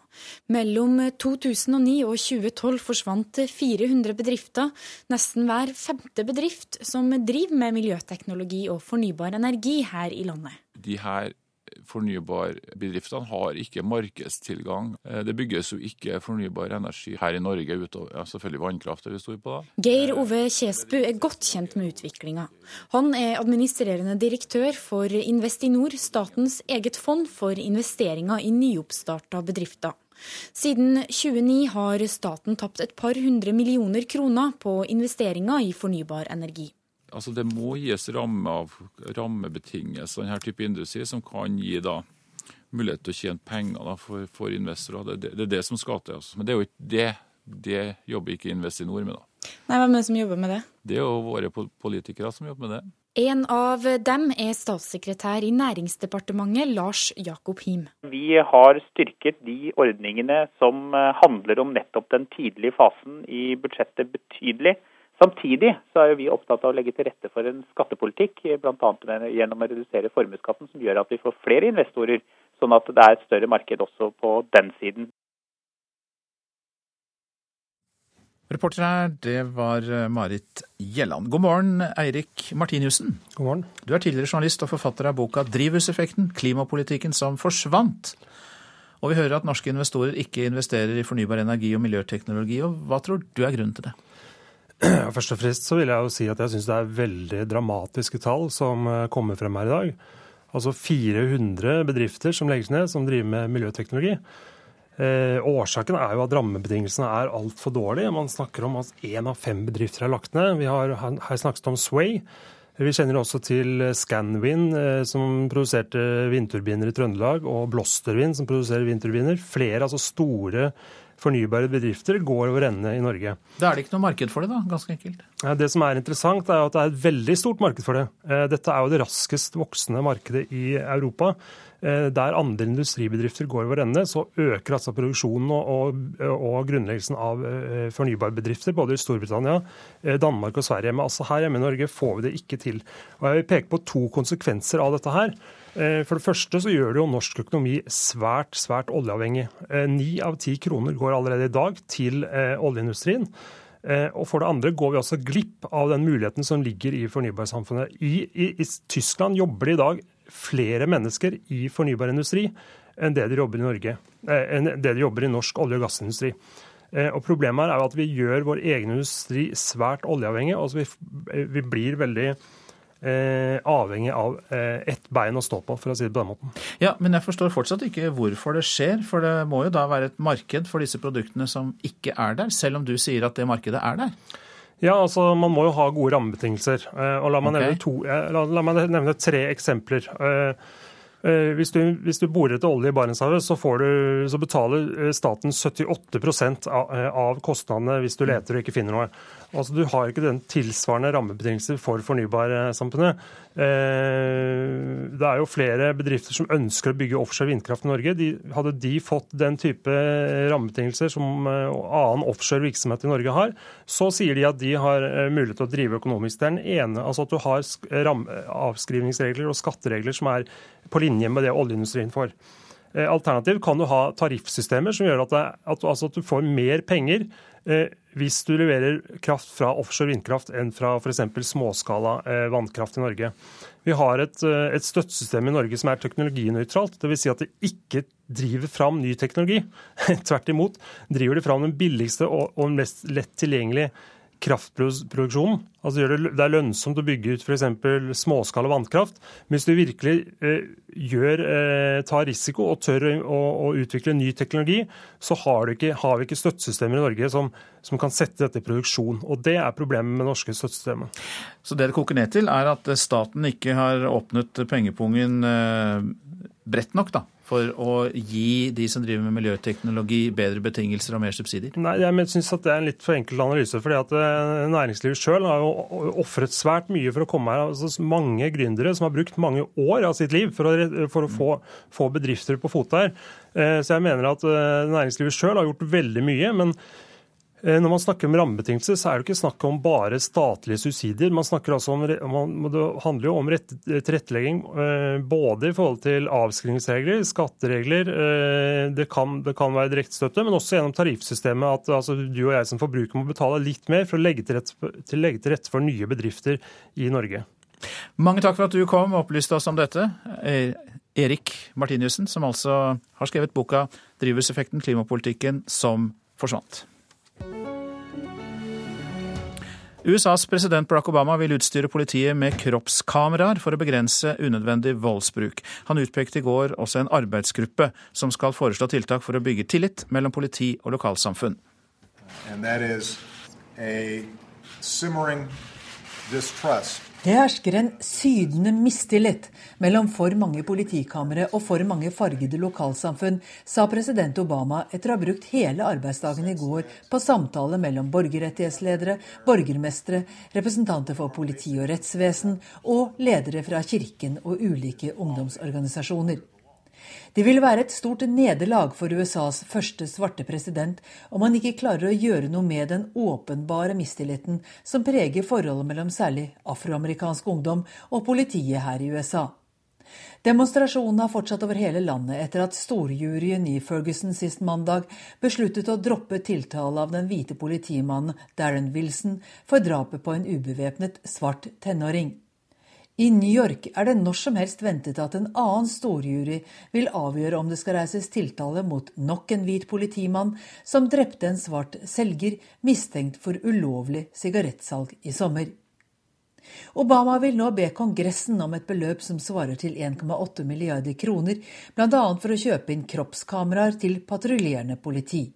Mellom 2009 og 2012 forsvant 400 bedrifter, nesten hver femte bedrift som driver med miljøteknologi og fornybar energi her i landet. De her fornybarbedriftene har ikke markedstilgang. Eh, det bygges jo ikke fornybar energi her i Norge utover ja, selvfølgelig vannkraft er vi står på da. Geir Ove Kjesbu er godt kjent med utviklinga. Han er administrerende direktør for Investinor, statens eget fond for investeringer i nyoppstarta bedrifter. Siden 2009 har staten tapt et par hundre millioner kroner på investeringer i fornybar energi. Altså Det må gis ramme av, rammebetingelser denne type industri som kan gi da mulighet til å tjene penger da, for, for, investorer. Det, det, det, er det som skal til. Altså. Men det er jo ikke det. Det jobber ikke Investinor med. da. Nei, Hvem er det som jobber med det? Det er jo våre politikere som jobber med det. En av dem er statssekretær i Næringsdepartementet, Lars Jakob Him. Vi har styrket de ordningene som eh, handler om nettopp den tidlige fasen i budsjettet betydelig. Samtidig så er vi opptatt av å legge til rette for en skattepolitikk, bl.a. gjennom å redusere formuesskatten, som gjør at vi får flere investorer, sånn at det er et større marked også på den siden. Reporter her, det var eh, Marit Gjelland. God morgen, Eirik Martiniussen. God morgen. Du er tidligere journalist og forfatter av boka 'Drivhuseffekten klimapolitikken som forsvant'. Og vi hører at norske investorer ikke investerer i fornybar energi og miljøteknologi. og Hva tror du er grunnen til det? Først og fremst så vil jeg jo si at jeg syns det er veldig dramatiske tall som eh, kommer frem her i dag. Altså 400 bedrifter som legges ned, som driver med miljøteknologi. Eh, årsaken er jo at rammebetingelsene er altfor dårlige. Man snakker om at én av fem bedrifter er lagt ned. Vi har her snakket om Sway. Vi kjenner også til Scanwind, eh, som produserte vindturbiner i Trøndelag, og Blosterwind, som produserer vindturbiner. Flere altså store fornybare bedrifter går over ende i Norge. Da er det ikke noe marked for det, da? Ganske enkelt. Det som er interessant, er at det er et veldig stort marked for det. Eh, dette er jo det raskest voksende markedet i Europa. Eh, der andre industribedrifter går over ende, så øker altså produksjonen og, og, og grunnleggelsen av eh, fornybarbedrifter både i Storbritannia, Danmark og Sverige. Men altså her hjemme i Norge får vi det ikke til. Og Jeg vil peke på to konsekvenser av dette her. Eh, for det første så gjør det jo norsk økonomi svært, svært oljeavhengig. Eh, ni av ti kroner går allerede i dag til eh, oljeindustrien. Og for det andre går vi også glipp av den muligheten som ligger i fornybarsamfunnet. I, i, I, Tyskland jobber det i dag flere mennesker i fornybar industri enn det de jobber i Norge, enn det de jobber i norsk olje- og gassindustri. Og Problemet er at vi gjør vår egen industri svært oljeavhengig. altså vi, vi blir veldig Eh, avhengig av eh, ett bein å stå på, for å si det på den måten. Ja, Men jeg forstår fortsatt ikke hvorfor det skjer. For det må jo da være et marked for disse produktene som ikke er der, selv om du sier at det markedet er der? Ja, altså Man må jo ha gode rammebetingelser. Eh, og La meg, okay. nevne, to, la, la meg nevne tre eksempler. Eh, hvis du, hvis du, borer etter olje i Barentshavet, så, så, betaler eh, staten 78 av, eh, av kostnadene hvis du leter og ikke finner noe. Altså, du har ikke den tilsvarende rammebetingelser for fornybarsamfunnet. Det er jo flere bedrifter som ønsker å bygge offshore vindkraft i Norge. De, hadde de fått den type rammebetingelser som annen offshore virksomhet i Norge har, så sier de at de har mulighet til å drive økonomisk. Det er den ene, altså at du har avskrivningsregler og skatteregler som er på linje med det oljeindustrien får. Eh, alternativt kan du ha tariffsystemer som gjør at, det, at, altså at du får mer penger eh, hvis du leverer kraft fra offshore vindkraft enn fra f.eks. småskala eh, vannkraft i Norge. Vi har et, eh, et, støttesystem i Norge som er teknologinøytralt. Dvs. Si at det ikke driver fram ny teknologi. Tvert imot driver det fram den billigste og, og mest lett tilgjengelige kraftproduksjonen. Altså det, er lønnsomt å bygge ut f.eks. småskala vannkraft. Hvis du virkelig eh, gjør, eh, tar risiko og tør å, å, utvikle ny teknologi, så har, ikke, har vi ikke støttesystemer i Norge som, som kan sette dette i produksjon. Og Det er problemet med det norske støttesystemet. Så det det koker ned til, er at staten ikke har åpnet pengepungen eh, bredt nok da, for å gi de som driver med miljøteknologi bedre betingelser og mer subsidier? Nei, jeg syns det er en litt for enkel analyse. fordi at eh, Næringslivet sjøl har jo ofret svært mye for å komme her. Altså, mange gründere som har brukt mange år av sitt liv for å, for å få, få, bedrifter på fote her. Eh, så jeg mener at eh, næringslivet sjøl har gjort veldig mye. men når man snakker om rammebetingelser, så er det ikke snakk om bare statlige subsidier. Man snakker altså om, Det handler jo om tilrettelegging eh, både i forhold til avskrivningsregler, skatteregler. Eh, det kan, det kan være direktestøtte, men også gjennom tariffsystemet. At altså, du og jeg som forbruker må betale litt mer for å legge til, rette, til legge til rette for nye bedrifter i Norge. Mange takk for at du kom og opplyste oss om dette. Erik Martiniussen, som altså har skrevet boka 'Drivhuseffekten klimapolitikken som forsvant'. USAs president Barack Obama vil utstyre politiet med kroppskameraer for å begrense unødvendig voldsbruk. Han utpekte i går også en arbeidsgruppe som skal foreslå tiltak for å bygge tillit mellom politi og lokalsamfunn. And that is a simmering distrust det hersker en sydende mistillit mellom for mange politikamre og for mange fargede lokalsamfunn, sa president Obama etter å ha brukt hele arbeidsdagen i går på samtale mellom borgerrettighetsledere, borgermestere, representanter for politi og rettsvesen og ledere fra kirken og ulike ungdomsorganisasjoner. Det vil være et stort nederlag for USAs første svarte president om han ikke klarer å gjøre noe med den åpenbare mistilliten som preger forholdet mellom særlig afroamerikansk ungdom og politiet her i USA. Demonstrasjonene har fortsatt over hele landet etter at storjuryen i Ferguson sist mandag besluttet å droppe tiltale av den hvite politimannen Darren Wilson for drapet på en ubevæpnet svart tenåring. I New York er det når som helst ventet at en annen storjury vil avgjøre om det skal reises tiltale mot nok en hvit politimann som drepte en svart selger mistenkt for ulovlig sigarettsalg i sommer. Obama vil nå be Kongressen om et beløp som svarer til 1,8 milliarder kroner, bl.a. for å kjøpe inn kroppskameraer til patruljerende politi.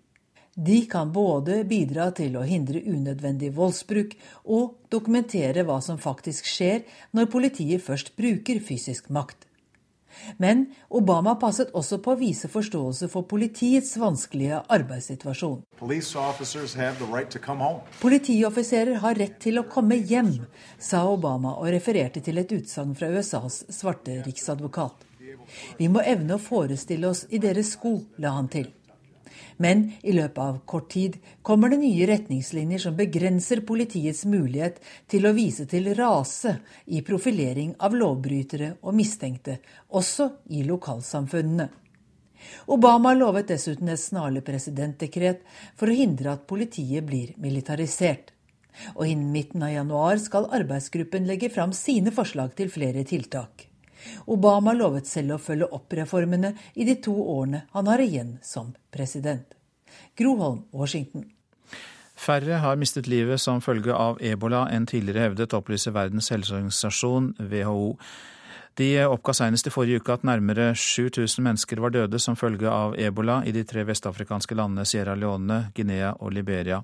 De kan både bidra til å hindre unødvendig voldsbruk og dokumentere hva som faktisk skjer når politiet først bruker fysisk makt. Men Obama passet også på å vise forståelse for politiets vanskelige arbeidssituasjon. Right Politioffiserer har rett til å komme hjem, sa Obama og refererte til et utsagn fra USAs svarte riksadvokat. Vi må evne å forestille oss i deres sko, la han til. Men i løpet av kort tid kommer det nye retningslinjer som begrenser politiets mulighet til å vise til rase i profilering av lovbrytere og mistenkte, også i lokalsamfunnene. Obama lovet dessuten et snarlig presidentdekret for å hindre at politiet blir militarisert. Og innen midten av januar skal arbeidsgruppen legge fram sine forslag til flere tiltak. Obama lovet selv å følge opp reformene i de to årene han har igjen som president. Groholm, Washington. Færre har mistet livet som følge av ebola enn tidligere hevdet, opplyser Verdens helseorganisasjon, WHO. De oppga senest i forrige uke at nærmere 7000 mennesker var døde som følge av ebola i de tre vestafrikanske landene Sierra Leone, Guinea og Liberia.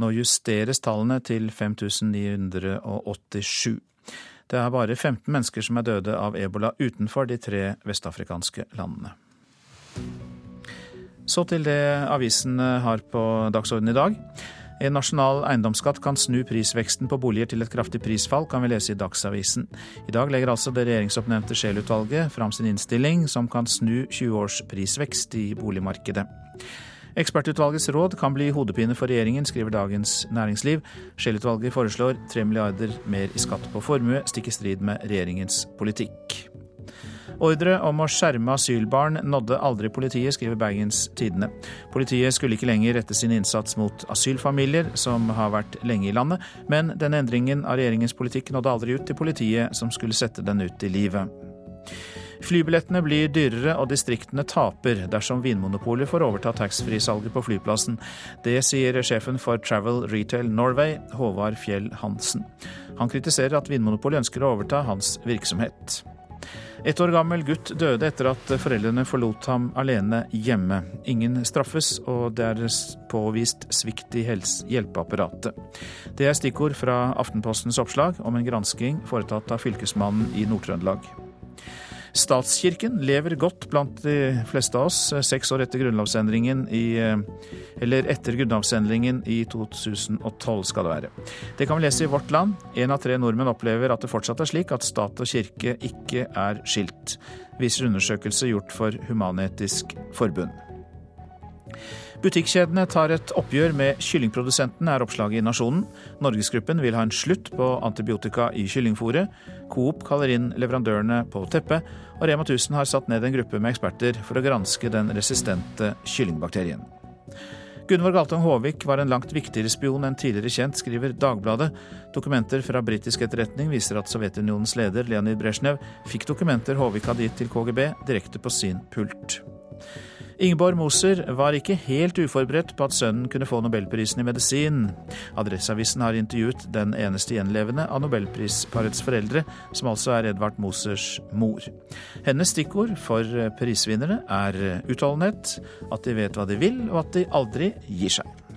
Nå justeres tallene til 5987. Det er bare 15 mennesker som er døde av ebola utenfor de tre vestafrikanske landene. Så til det avisen har på dagsordenen i dag. En nasjonal eiendomsskatt kan snu prisveksten på boliger til et kraftig prisfall, kan vi lese i Dagsavisen. I dag legger altså det regjeringsoppnevnte Scheel-utvalget fram sin innstilling som kan snu 20 års prisvekst i boligmarkedet. Ekspertutvalgets råd kan bli hodepine for regjeringen, skriver Dagens Næringsliv. Scheel-utvalget foreslår tre milliarder mer i skatt på formue, stikk i strid med regjeringens politikk. Ordre om å skjerme asylbarn nådde aldri politiet, skriver Bergens Tidende. Politiet skulle ikke lenger rette sin innsats mot asylfamilier som har vært lenge i landet, men denne endringen av regjeringens politikk nådde aldri ut til politiet, som skulle sette den ut i livet. Flybillettene blir dyrere og distriktene taper dersom Vinmonopolet får overta taxfree-salget på flyplassen. Det sier sjefen for Travel Retail Norway, Håvard Fjell Hansen. Han kritiserer at Vinmonopolet ønsker å overta hans virksomhet. Et år gammel gutt døde etter at foreldrene forlot ham alene hjemme. Ingen straffes, og det er påvist svikt i hjelpeapparatet. Det er stikkord fra Aftenpostens oppslag om en gransking foretatt av Fylkesmannen i Nord-Trøndelag. Statskirken lever godt blant de fleste av oss seks år etter grunnlovsendringen i Eller etter grunnlovsendringen i 2012, skal det være. Det kan vi lese i Vårt Land. Én av tre nordmenn opplever at det fortsatt er slik at stat og kirke ikke er skilt, viser undersøkelse gjort for Human-Etisk Forbund. Butikkjedene tar et oppgjør med kyllingprodusentene, er oppslaget i Nasjonen. Norgesgruppen vil ha en slutt på antibiotika i kyllingfôret. Coop kaller inn leverandørene på teppet, og Rema 1000 har satt ned en gruppe med eksperter for å granske den resistente kyllingbakterien. Gunvor Galtung Håvik var en langt viktigere spion enn tidligere kjent, skriver Dagbladet. Dokumenter fra britisk etterretning viser at Sovjetunionens leder Leonid Brezjnev fikk dokumenter Håvik hadde gitt til KGB, direkte på sin pult. Ingeborg Moser var ikke helt uforberedt på at sønnen kunne få nobelprisen i medisin. Adresseavisen har intervjuet den eneste gjenlevende av nobelprisparets foreldre, som altså er Edvard Mosers mor. Hennes stikkord for prisvinnere er utholdenhet, at de vet hva de vil, og at de aldri gir seg.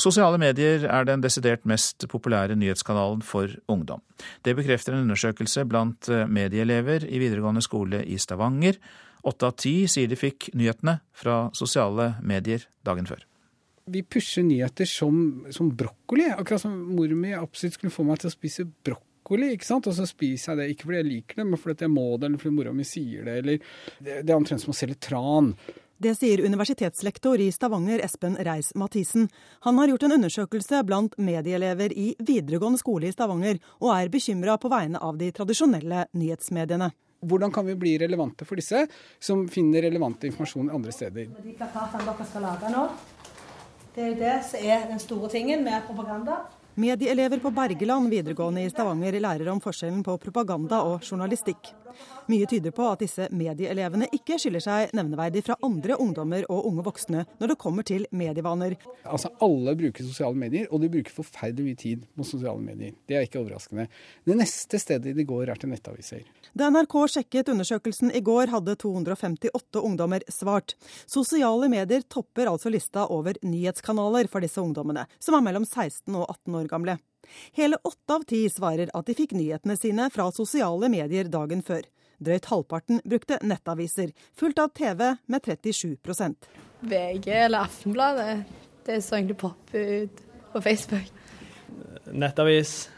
Sosiale medier er den desidert mest populære nyhetskanalen for ungdom. Det bekrefter en undersøkelse blant eh, medieelever i videregående skole i Stavanger. Åtte av ti sier de fikk nyhetene fra sosiale medier dagen før. Vi pusher nyheter som, som brokkoli. Akkurat som mor mi absolutt skulle få meg til å spise brokkoli. ikke sant? Og så spiser jeg det ikke fordi jeg liker det, men fordi jeg må det, eller fordi mora mi sier det. eller Det, det er omtrent som å selge tran. Det sier universitetslektor i Stavanger Espen Reis-Mathisen. Han har gjort en undersøkelse blant medieelever i videregående skole i Stavanger, og er bekymra på vegne av de tradisjonelle nyhetsmediene. Hvordan kan vi bli relevante for disse, som finner relevant informasjon andre steder? De plakatene dere skal lage nå, det er jo det som er den store tingen med propaganda. Medieelever på Bergeland videregående i Stavanger lærer om forskjellen på propaganda og journalistikk. Mye tyder på at disse medieelevene ikke skiller seg nevneverdig fra andre ungdommer og unge voksne når det kommer til medievaner. Altså Alle bruker sosiale medier, og de bruker forferdelig mye tid på sosiale medier. Det er ikke overraskende. Det neste stedet de går, er til nettaviser. Da NRK sjekket undersøkelsen i går, hadde 258 ungdommer svart. Sosiale medier topper altså lista over nyhetskanaler for disse ungdommene, som er mellom 16 og 18 år gamle. Hele åtte av ti svarer at de fikk nyhetene sine fra sosiale medier dagen før. Drøyt halvparten brukte nettaviser, fulgt av TV med 37% VG eller Aftenbladet. Det så egentlig popper ut på Facebook. Nettavis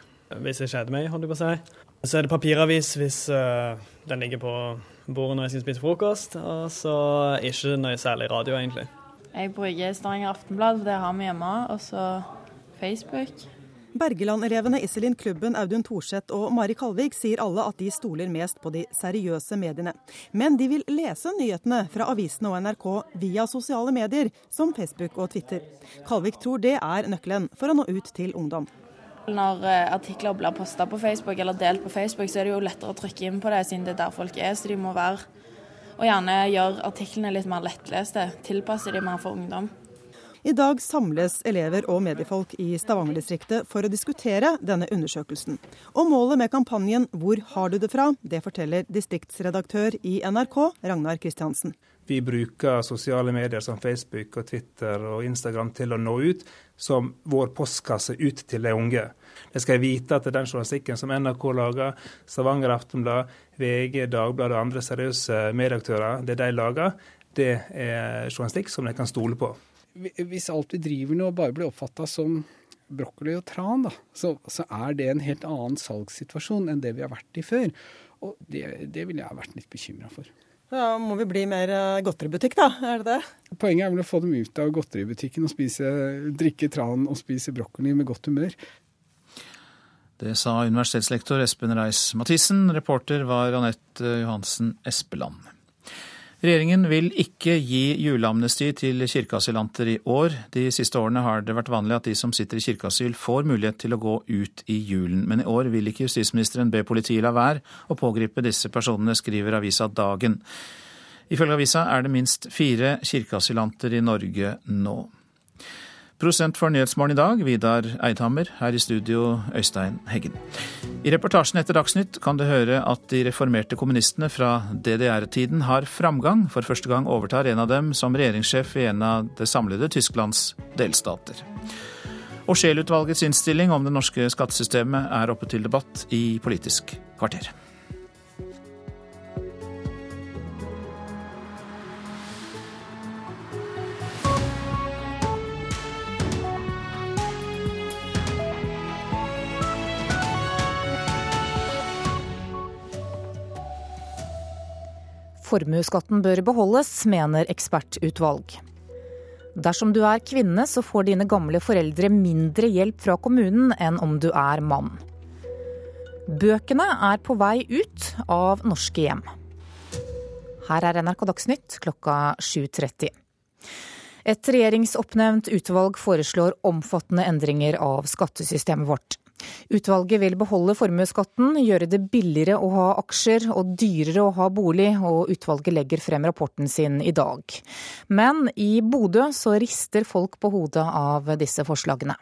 hvis jeg kjeder meg, holdt jeg på å si. Så er det papiravis hvis uh, den ligger på bordet når jeg skal spise frokost. Og så ikke noe særlig radio, egentlig. Jeg bruker Stavanger Aftenblad, for det har vi hjemme. Og så Facebook. Bergeland-elevene Iselin Klubben, Audun Thorseth og Mari Kalvik sier alle at de stoler mest på de seriøse mediene. Men de vil lese nyhetene fra avisene og NRK via sosiale medier, som Facebook og Twitter. Kalvik tror det er nøkkelen for å nå ut til ungdom. Når eh, artikler blir posta på Facebook eller delt på Facebook, så er det jo lettere å trykke inn på det, siden det er der folk er. Så de må være Og gjerne gjøre artiklene litt mer lettleste. Tilpasse de mer for ungdom. I dag samles elever og mediefolk i Stavanger-distriktet for å diskutere denne undersøkelsen. Og målet med kampanjen Hvor har du det fra? Det forteller distriktsredaktør i NRK, Ragnar Kristiansen. Vi bruker sosiale medier som Facebook og Twitter og Instagram til å nå ut som vår postkasse ut til de unge. De skal vite at den journalistikken som NRK lager, Stavanger Aftenblad, VG, Dagbladet og andre seriøse medieaktører, det de lager, det er journalistikk som de kan stole på hvis alt vi driver nå bare blir oppfatta som brokkoli og tran, da, så, så, er det en helt annen salgssituasjon enn det vi har vært i før. Og det, det ville jeg vært litt bekymra for. Da Må vi bli mer eh, godteributikk, da? Er det det? Poenget er vel å få dem ut av godteributikken og spise, drikke tran og spise brokkoli med godt humør. Det sa universitetslektor Espen Reis-Mathisen. Reporter var Anette Johansen Espeland. Regjeringen vil ikke gi juleamnesti til kirkeasylanter i år. De siste årene har det vært vanlig at de som sitter i kirkeasyl får mulighet til å gå ut i julen, men i år vil ikke justisministeren be politiet la være å pågripe disse personene, skriver avisa Dagen. Ifølge avisa er det minst fire kirkeasylanter i Norge nå. Prosent for Nyhetsmorgen i dag, Vidar Eidhammer. Her i studio, Øystein Heggen. I reportasjen etter Dagsnytt kan du høre at de reformerte kommunistene fra DDR-tiden har framgang. For første gang overtar en av dem som regjeringssjef i en av det samlede Tysklands delstater. Og Scheel-utvalgets innstilling om det norske skattesystemet er oppe til debatt i Politisk kvarter. Formuesskatten bør beholdes, mener ekspertutvalg. Dersom du er kvinne, så får dine gamle foreldre mindre hjelp fra kommunen enn om du er mann. Bøkene er på vei ut av norske hjem. Her er NRK Dagsnytt klokka 7.30. Et regjeringsoppnevnt utvalg foreslår omfattende endringer av skattesystemet vårt. Utvalget vil beholde formuesskatten, gjøre det billigere å ha aksjer og dyrere å ha bolig, og utvalget legger frem rapporten sin i dag. Men i Bodø så rister folk på hodet av disse forslagene.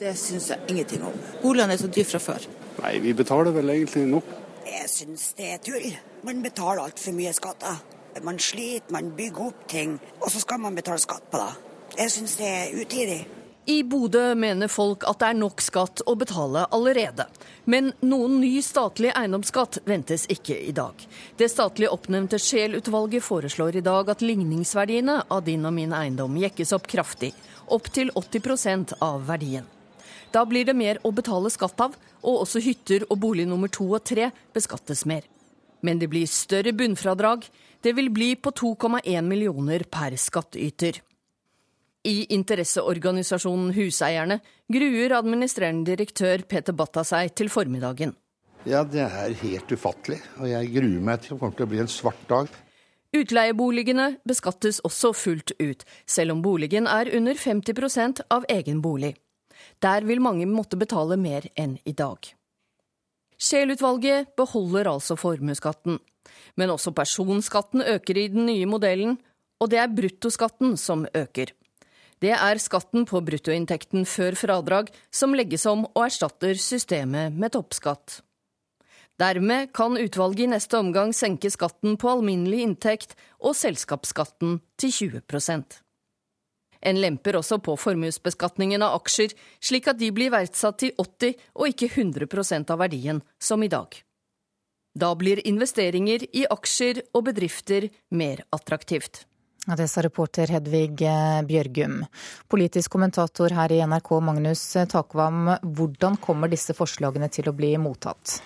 Det syns jeg ingenting om. Boligene er så dyre fra før. Nei, vi betaler vel egentlig nok. Jeg syns det er tull. Man betaler altfor mye skatter. Man sliter, man bygger opp ting, og så skal man betale skatt på det. Jeg syns det er utidig. I Bodø mener folk at det er nok skatt å betale allerede. Men noen ny statlig eiendomsskatt ventes ikke i dag. Det statlig oppnevnte Scheel-utvalget foreslår i dag at ligningsverdiene av din og min eiendom jekkes opp kraftig, opp til 80% av verdien. Da blir det mer å betale skatt av, og også hytter og bolig nummer to og tre beskattes mer. Men det blir større bunnfradrag. Det vil bli på 2,1 millioner per skattyter. I interesseorganisasjonen Huseierne gruer administrerende direktør Peter Batta seg til formiddagen. Ja, det er helt ufattelig, og jeg gruer meg til det kommer til å bli en svart dag. Utleieboligene beskattes også fullt ut, selv om boligen er under 50 av egen bolig. Der vil mange måtte betale mer enn i dag. Scheel-utvalget beholder altså formuesskatten. Men også personskatten øker i den nye modellen, og det er bruttoskatten som øker. Det er skatten på bruttoinntekten før fradrag som legges om og erstatter systemet med toppskatt. Dermed kan utvalget i neste omgang senke skatten på alminnelig inntekt og selskapsskatten til 20% En lemper også på formuesbeskatningen av aksjer, slik at de blir verdsatt til 80 og ikke 100% av verdien, som i dag. Da blir investeringer i aksjer og bedrifter mer attraktivt. Det sa reporter Hedvig eh, Bjørgum. Politisk kommentator her i NRK, Magnus Takvam. Hvordan kommer disse forslagene til å bli mottatt?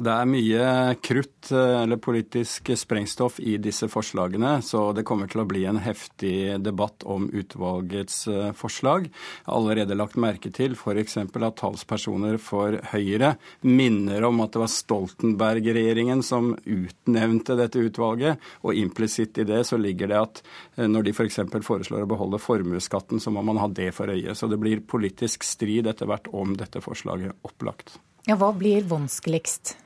Det er mye krutt eh, eller politisk sprengstoff i disse forslagene, så det kommer til å bli en heftig debatt om utvalgets eh, forslag. Jeg har allerede lagt merke til f.eks. at talspersoner for Høyre minner om at det var Stoltenberg-regjeringen som utnevnte dette utvalget, og implisitt i det så ligger det at eh, når de f.eks. For foreslår å beholde formuesskatten, så må man ha det for øye. Så det blir politisk strid etter hvert om dette forslaget opplagt. Ja, Hva blir vanskeligst?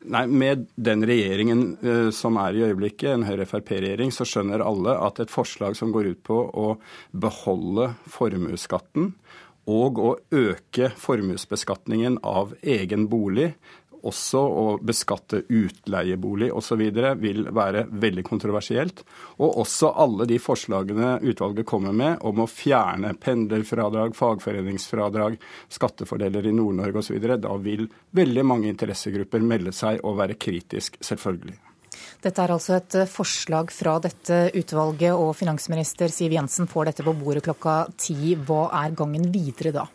Nei, Med den regjeringen uh, som er i øyeblikket, en Høyre-Frp-regjering, så skjønner alle at et forslag som går ut på å beholde formuesskatten og å øke formuesbeskatningen av egen bolig også å beskatte utleiebolig osv. vil være veldig kontroversielt. Og også alle de forslagene utvalget kommer med om å fjerne pendlerfradrag, fagforeningsfradrag, skattefordeler i Nord-Norge osv. Da vil veldig mange interessegrupper melde seg og være kritisk, selvfølgelig. Dette er altså et forslag fra dette utvalget, og finansminister Siv Jensen får dette på bordet klokka ti. Hva er gangen videre da?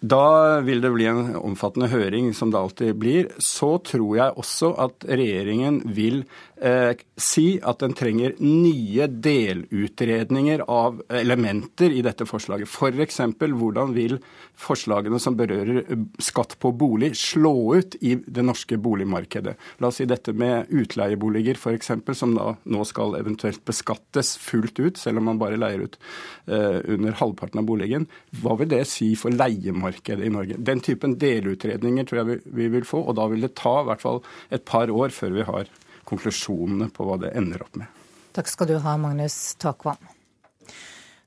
Da vil det bli en omfattende høring, som det alltid blir. Så tror jeg også at regjeringen vil eh, si at den trenger nye delutredninger av elementer i dette forslaget. F.eks. hvordan vil forslagene som berører eh, skatt på bolig, slå ut i det norske boligmarkedet? La oss si dette med utleieboliger f.eks., som da nå skal eventuelt beskattes fullt ut, selv om man bare leier ut eh, under halvparten av boligen. Hva vil det si for leiemarkedet i Norge? Den typen delutredninger tror jeg vi vil få, og da vil det ta i hvert fall et par år før vi har konklusjonene på hva det ender opp med. Takk skal du ha, Magnus Takvam.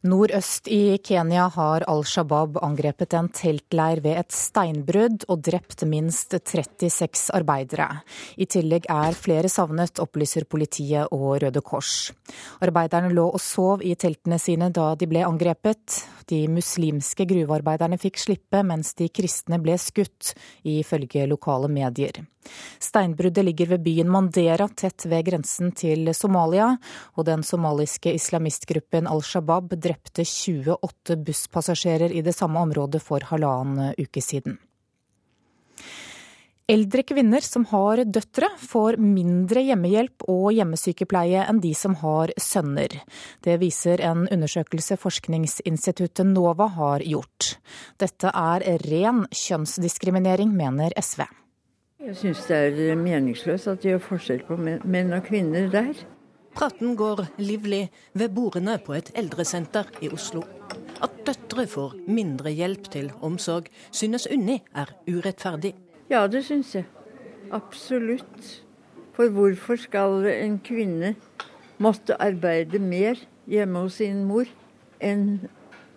Nordøst i Kenya har Al Shabaab angrepet en teltleir ved et steinbrudd og drept minst 36 arbeidere. I tillegg er flere savnet, opplyser politiet og Røde Kors. Arbeiderne lå og sov i teltene sine da de ble angrepet. De muslimske gruvearbeiderne fikk slippe, mens de kristne ble skutt, ifølge lokale medier. Steinbruddet ligger ved byen Mandera, tett ved grensen til Somalia, og den somaliske islamistgruppen Al Shabaab drepte 28 busspassasjerer i det samme området for halvannen uke siden. Eldre kvinner som har døtre, får mindre hjemmehjelp og hjemmesykepleie enn de som har sønner. Det viser en undersøkelse forskningsinstituttet NOVA har gjort. Dette er ren kjønnsdiskriminering, mener SV. Jeg syns det er meningsløst at de gjør forskjell på menn og kvinner der. Praten går livlig ved bordene på et eldresenter i Oslo. At døtre får mindre hjelp til omsorg, synes Unni er urettferdig. Ja, det syns jeg. Absolutt. For hvorfor skal en kvinne måtte arbeide mer hjemme hos sin mor enn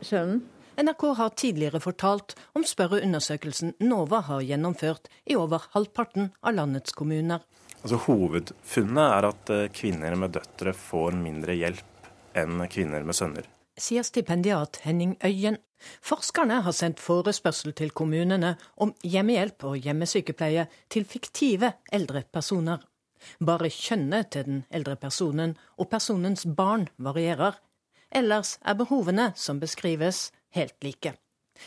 sønnen? NRK har tidligere fortalt om spørreundersøkelsen NOVA har gjennomført i over halvparten av landets kommuner. Altså, hovedfunnet er at eh, kvinner med døtre får mindre hjelp enn kvinner med sønner. Sier stipendiat Henning Øyen. Forskerne har sendt forespørsel til kommunene om hjemmehjelp og hjemmesykepleie til fiktive eldre personer. Bare kjønnet til den eldre personen og personens barn varierer. Ellers er behovene som beskrives, helt like.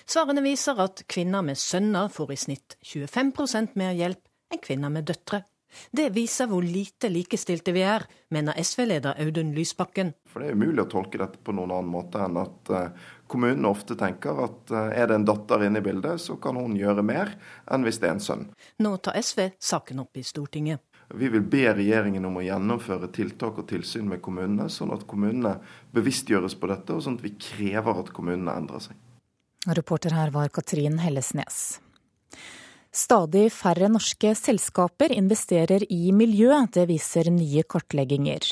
Svarene viser at kvinner med sønner får i snitt 25% mer hjelp enn kvinner med døtre. Det viser hvor lite likestilte vi er, mener SV-leder Audun Lysbakken. For Det er umulig å tolke dette på noen annen måte enn at kommunen kommunene ofte tenker at uh, er det en datter inne i bildet, så kan hun gjøre mer enn hvis det er en sønn. Nå tar SV saken opp i Stortinget. Vi vil be regjeringen om å gjennomføre tiltak og tilsyn med kommunene, sånn at kommunene bevisstgjøres på dette, og sånn at vi krever at kommunene endrer seg. Reporter her var Katrin Hellesnes. Stadig færre norske selskaper investerer i miljø, det viser nye kartlegginger.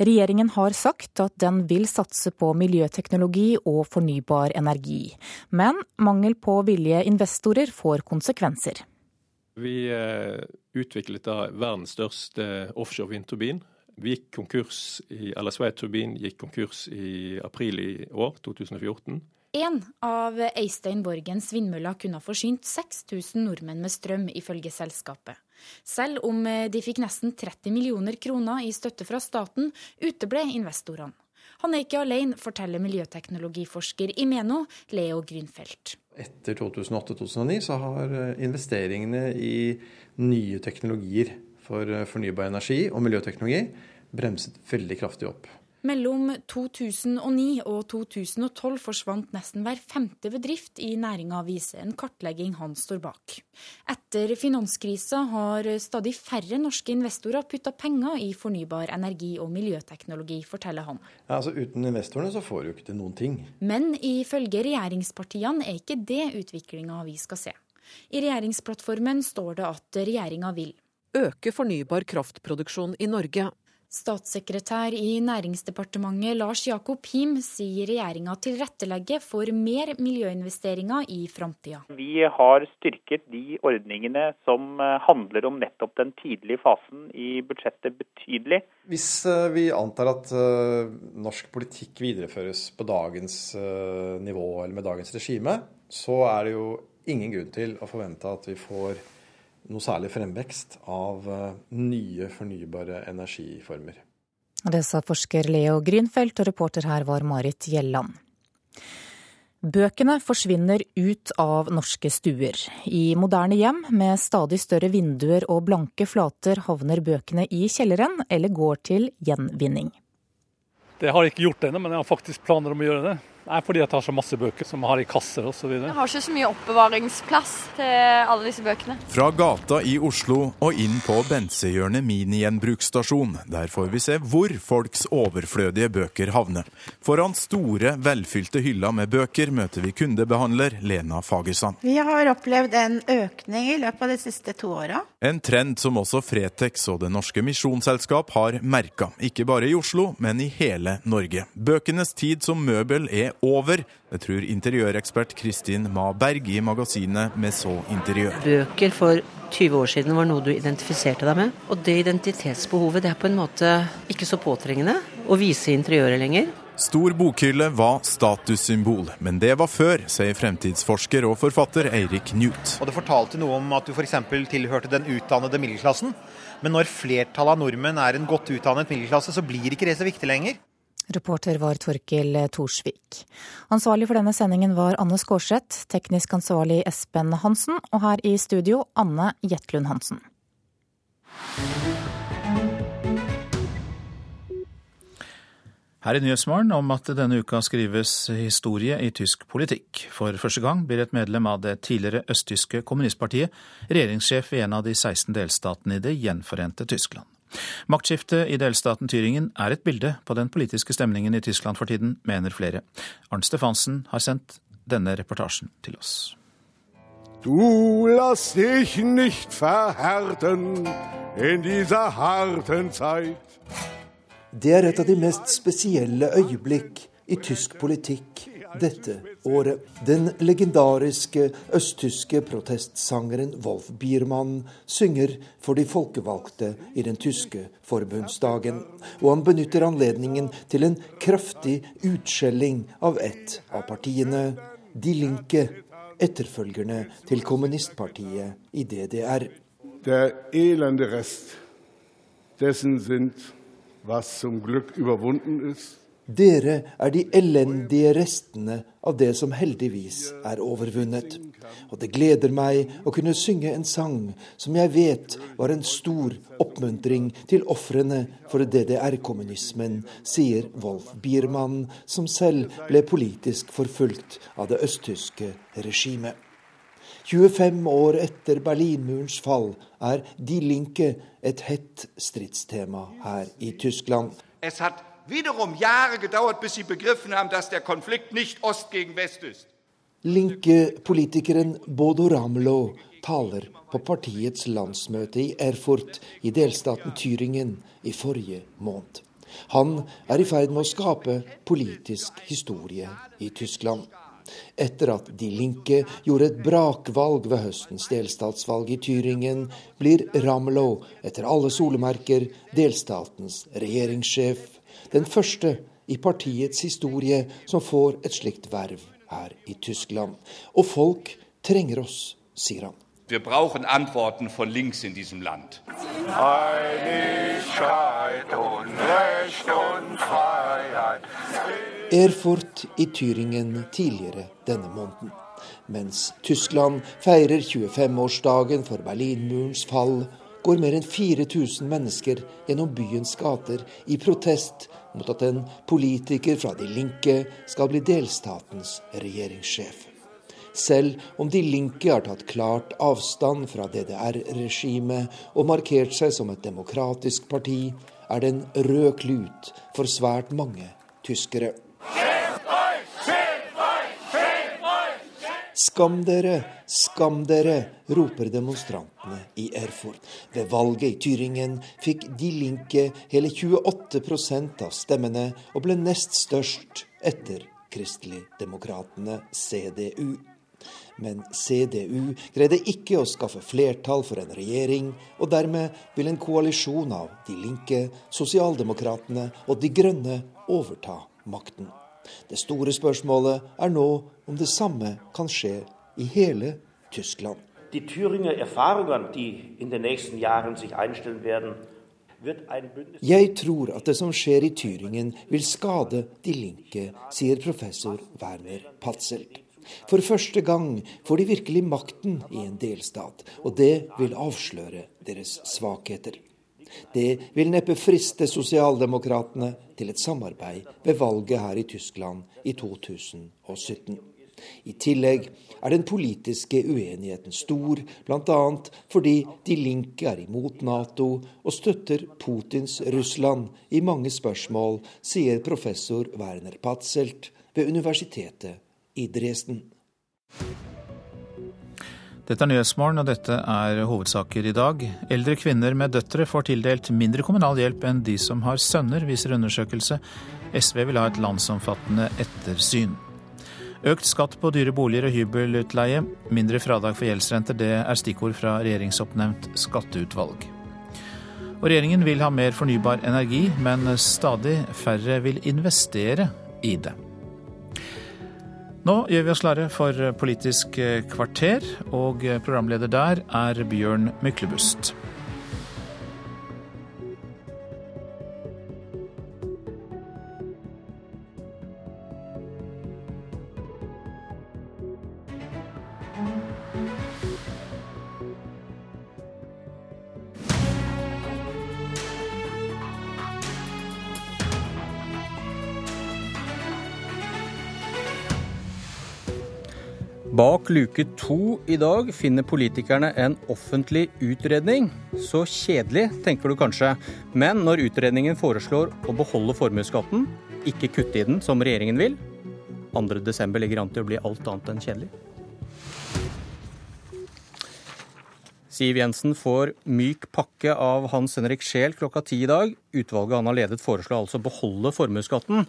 Regjeringen har sagt at den vil satse på miljøteknologi og fornybar energi. Men mangel på villige investorer får konsekvenser. Vi eh, utviklet da verdens største offshore vindturbin. Vi gikk konkurs i, eller Turbin gikk konkurs i april i år, 2014. Én av Eistein Borgens vindmøller kunne ha forsynt 6000 nordmenn med strøm, ifølge selskapet. Selv om de fikk nesten 30 millioner kroner i støtte fra staten, uteble investorene. Han er ikke alene, forteller miljøteknologiforsker i Meno, Leo Grünfeldt. Etter 2008-2009 så har investeringene i nye teknologier for fornybar energi og miljøteknologi bremset veldig kraftig opp. Mellom 2009 og 2012 forsvant nesten hver femte bedrift i næringa, viser en kartlegging han står bak. Etter finanskrisa har stadig færre norske investorer putta penger i fornybar energi og miljøteknologi, forteller han. Ja, altså Uten investorene så får du ikke til noen ting. Men ifølge regjeringspartiene er ikke det utviklinga vi skal se. I regjeringsplattformen står det at regjeringa vil øke fornybar kraftproduksjon i Norge Statssekretær i Næringsdepartementet Lars Jakob Him sier regjeringa tilrettelegger for mer miljøinvesteringer i framtida. Vi har styrket de ordningene som eh, handler om nettopp den tidlige fasen i budsjettet betydelig. Hvis eh, vi antar at eh, norsk politikk videreføres på dagens nivå eller med dagens regime, så er det jo ingen grunn til å forvente at vi får noe særlig fremvekst av eh, nye fornybare energiformer. Det sa forsker Leo Grünfeldt, og reporter her var Marit Gjelland. Bøkene forsvinner ut av norske stuer. I moderne hjem med stadig større vinduer og blanke flater havner bøkene i kjelleren eller går til gjenvinning. Det har jeg ikke gjort ennå, men jeg har faktisk planer om å gjøre det. Nei, fordi jeg tar så masse bøker som jeg har i kasser osv. Jeg har ikke så mye oppbevaringsplass til alle disse bøkene. Fra gata i Oslo og inn på Bensehjørnet minigjenbruksstasjon. Der får vi se hvor folks overflødige bøker havner. Foran store, velfylte hyller med bøker møter vi kundebehandler Lena Fagersand. Vi har opplevd en økning i løpet av de siste to åra. En trend som også Fretex og Det Norske Misjonsselskap har merka. Ikke bare i Oslo, men i hele Norge. Bøkenes tid som møbel er over. Det tror interiørekspert Kristin Ma Berg i magasinet Meso Interiør. Bøker for 20 år siden var noe du identifiserte deg med. Og det identitetsbehovet det er på en måte ikke så påtrengende å vise interiøret lenger. Stor bokhylle var statussymbol, men det var før, sier fremtidsforsker og forfatter Eirik Newt. Og Det fortalte noe om at du f.eks. tilhørte den utdannede middelklassen. Men når flertallet av nordmenn er en godt utdannet middelklasse, så blir ikke det så viktig lenger. Reporter var Torkil Thorsvik. Ansvarlig for denne sendingen var Anne Skårseth, teknisk ansvarlig Espen Hansen, og her i studio Anne Jetlund Hansen. Her i Nyhetsmorgen om at denne uka skrives historie i tysk politikk. For første gang blir et medlem av det tidligere østtyske kommunistpartiet regjeringssjef i en av de 16 delstatene i det gjenforente Tyskland. Maktskiftet i delstaten Tyringen er et bilde på den politiske stemningen i Tyskland for tiden, mener flere. Arnt Stefansen har sendt denne reportasjen til oss. Du lass dich nicht verhärten in dieser harten Zeit. Det er et av de mest spesielle øyeblikk i tysk politikk dette året. Den legendariske østtyske protestsangeren Wolf Biermann synger for de folkevalgte i den tyske forbundsdagen. Og han benytter anledningen til en kraftig utskjelling av ett av partiene, De Linke, etterfølgerne til kommunistpartiet i DDR. Der elende Rest dessen sind was zum Glück überwunden ist. Dere er de elendige restene av det som heldigvis er overvunnet. Og det gleder meg å kunne synge en sang som jeg vet var en stor oppmuntring til ofrene for DDR-kommunismen, sier Wolf Biermann, som selv ble politisk forfulgt av det østtyske regimet. 25 år etter Berlinmurens fall er Die Linke et hett stridstema her i Tyskland. Es hat wiederum Jahre gedauert, bis sie begriffen haben, dass der Konflikt nicht Ost gegen West ist. Linke-politikeren Bodo Ramelow taler på partiets landsmøte i Erfurt i delstaten Thüringen i forrige måned. Han er i ferd med å skape politisk historie i Tyskland. Etter at De Linke gjorde et brakvalg ved høstens delstatsvalg i Thüringen, blir Ramelow etter alle solemerker delstatens regjeringssjef. Den første i partiets historie som får et slikt verv her i Tyskland. Og folk trenger oss, sier han. Wir brauchen Antworten von links in diesem Land. Einigkeit und Recht und Freiheit. Erfurt i Tyringen tidligere denne måneden. Mens Tyskland feirer 25-årsdagen for Berlinmurens fall, går mer enn 4000 mennesker gjennom byens gater i protest mot at en politiker fra De Linke skal bli delstatens regjeringssjef. Selv om De Linke har tatt klart avstand fra DDR-regimet og markert seg som et demokratisk parti, er det en rød klut for svært mange tyskere. Skam dere, skam dere, roper demonstrantene i Erfurt. Ved valget i Tyringen fikk De Linke hele 28% av stemmene, og ble nest størst etter Kristeligdemokratene, CDU. Men CDU greide ikke å skaffe flertall for en regjering, og dermed vil en koalisjon av De Linke, Sosialdemokratene og De Grønne overta makten. Det store spørsmålet er nå om det samme kan skje i hele Tyskland. De Thüringer erfaringene de in den nächsten Jahren sich einstellen werden, Jeg tror at det som skjer i Tyringen vil skade De Linke, sier professor Werner Patzelt. For første gang får de virkelig makten i en delstat, og det vil avsløre deres svakheter. Det vil neppe friste sosialdemokratene til et samarbeid ved valget her i Tyskland i 2017. I tillegg er den politiske uenigheten stor, bl.a. fordi De Linke er imot Nato og støtter Putins Russland i mange spørsmål, sier professor Werner Patzelt ved universitetet i Dresden. Dette er Nyhetsmorgen, og dette er hovedsaker i dag. Eldre kvinner med døtre får tildelt mindre kommunal hjelp enn de som har sønner, viser undersøkelse. SV vil ha et landsomfattende ettersyn. Økt skatt på dyre boliger og hybelutleie, mindre fradrag for gjeldsrenter, det er stikkord fra regjeringsoppnevnt skatteutvalg. Og regjeringen vil ha mer fornybar energi, men stadig færre vil investere i det. Nå gjør vi oss klare for Politisk kvarter, og programleder der er Bjørn Myklebust. Bak luke to i dag finner politikerne en offentlig utredning. Så kjedelig, tenker du kanskje. Men når utredningen foreslår å beholde formuesskatten, ikke kutte i den som regjeringen vil, 2.12 ligger an til å bli alt annet enn kjedelig. Siv Jensen får myk pakke av Hans Henrik Scheel klokka ti i dag. Utvalget han har ledet foreslår altså å beholde formuesskatten.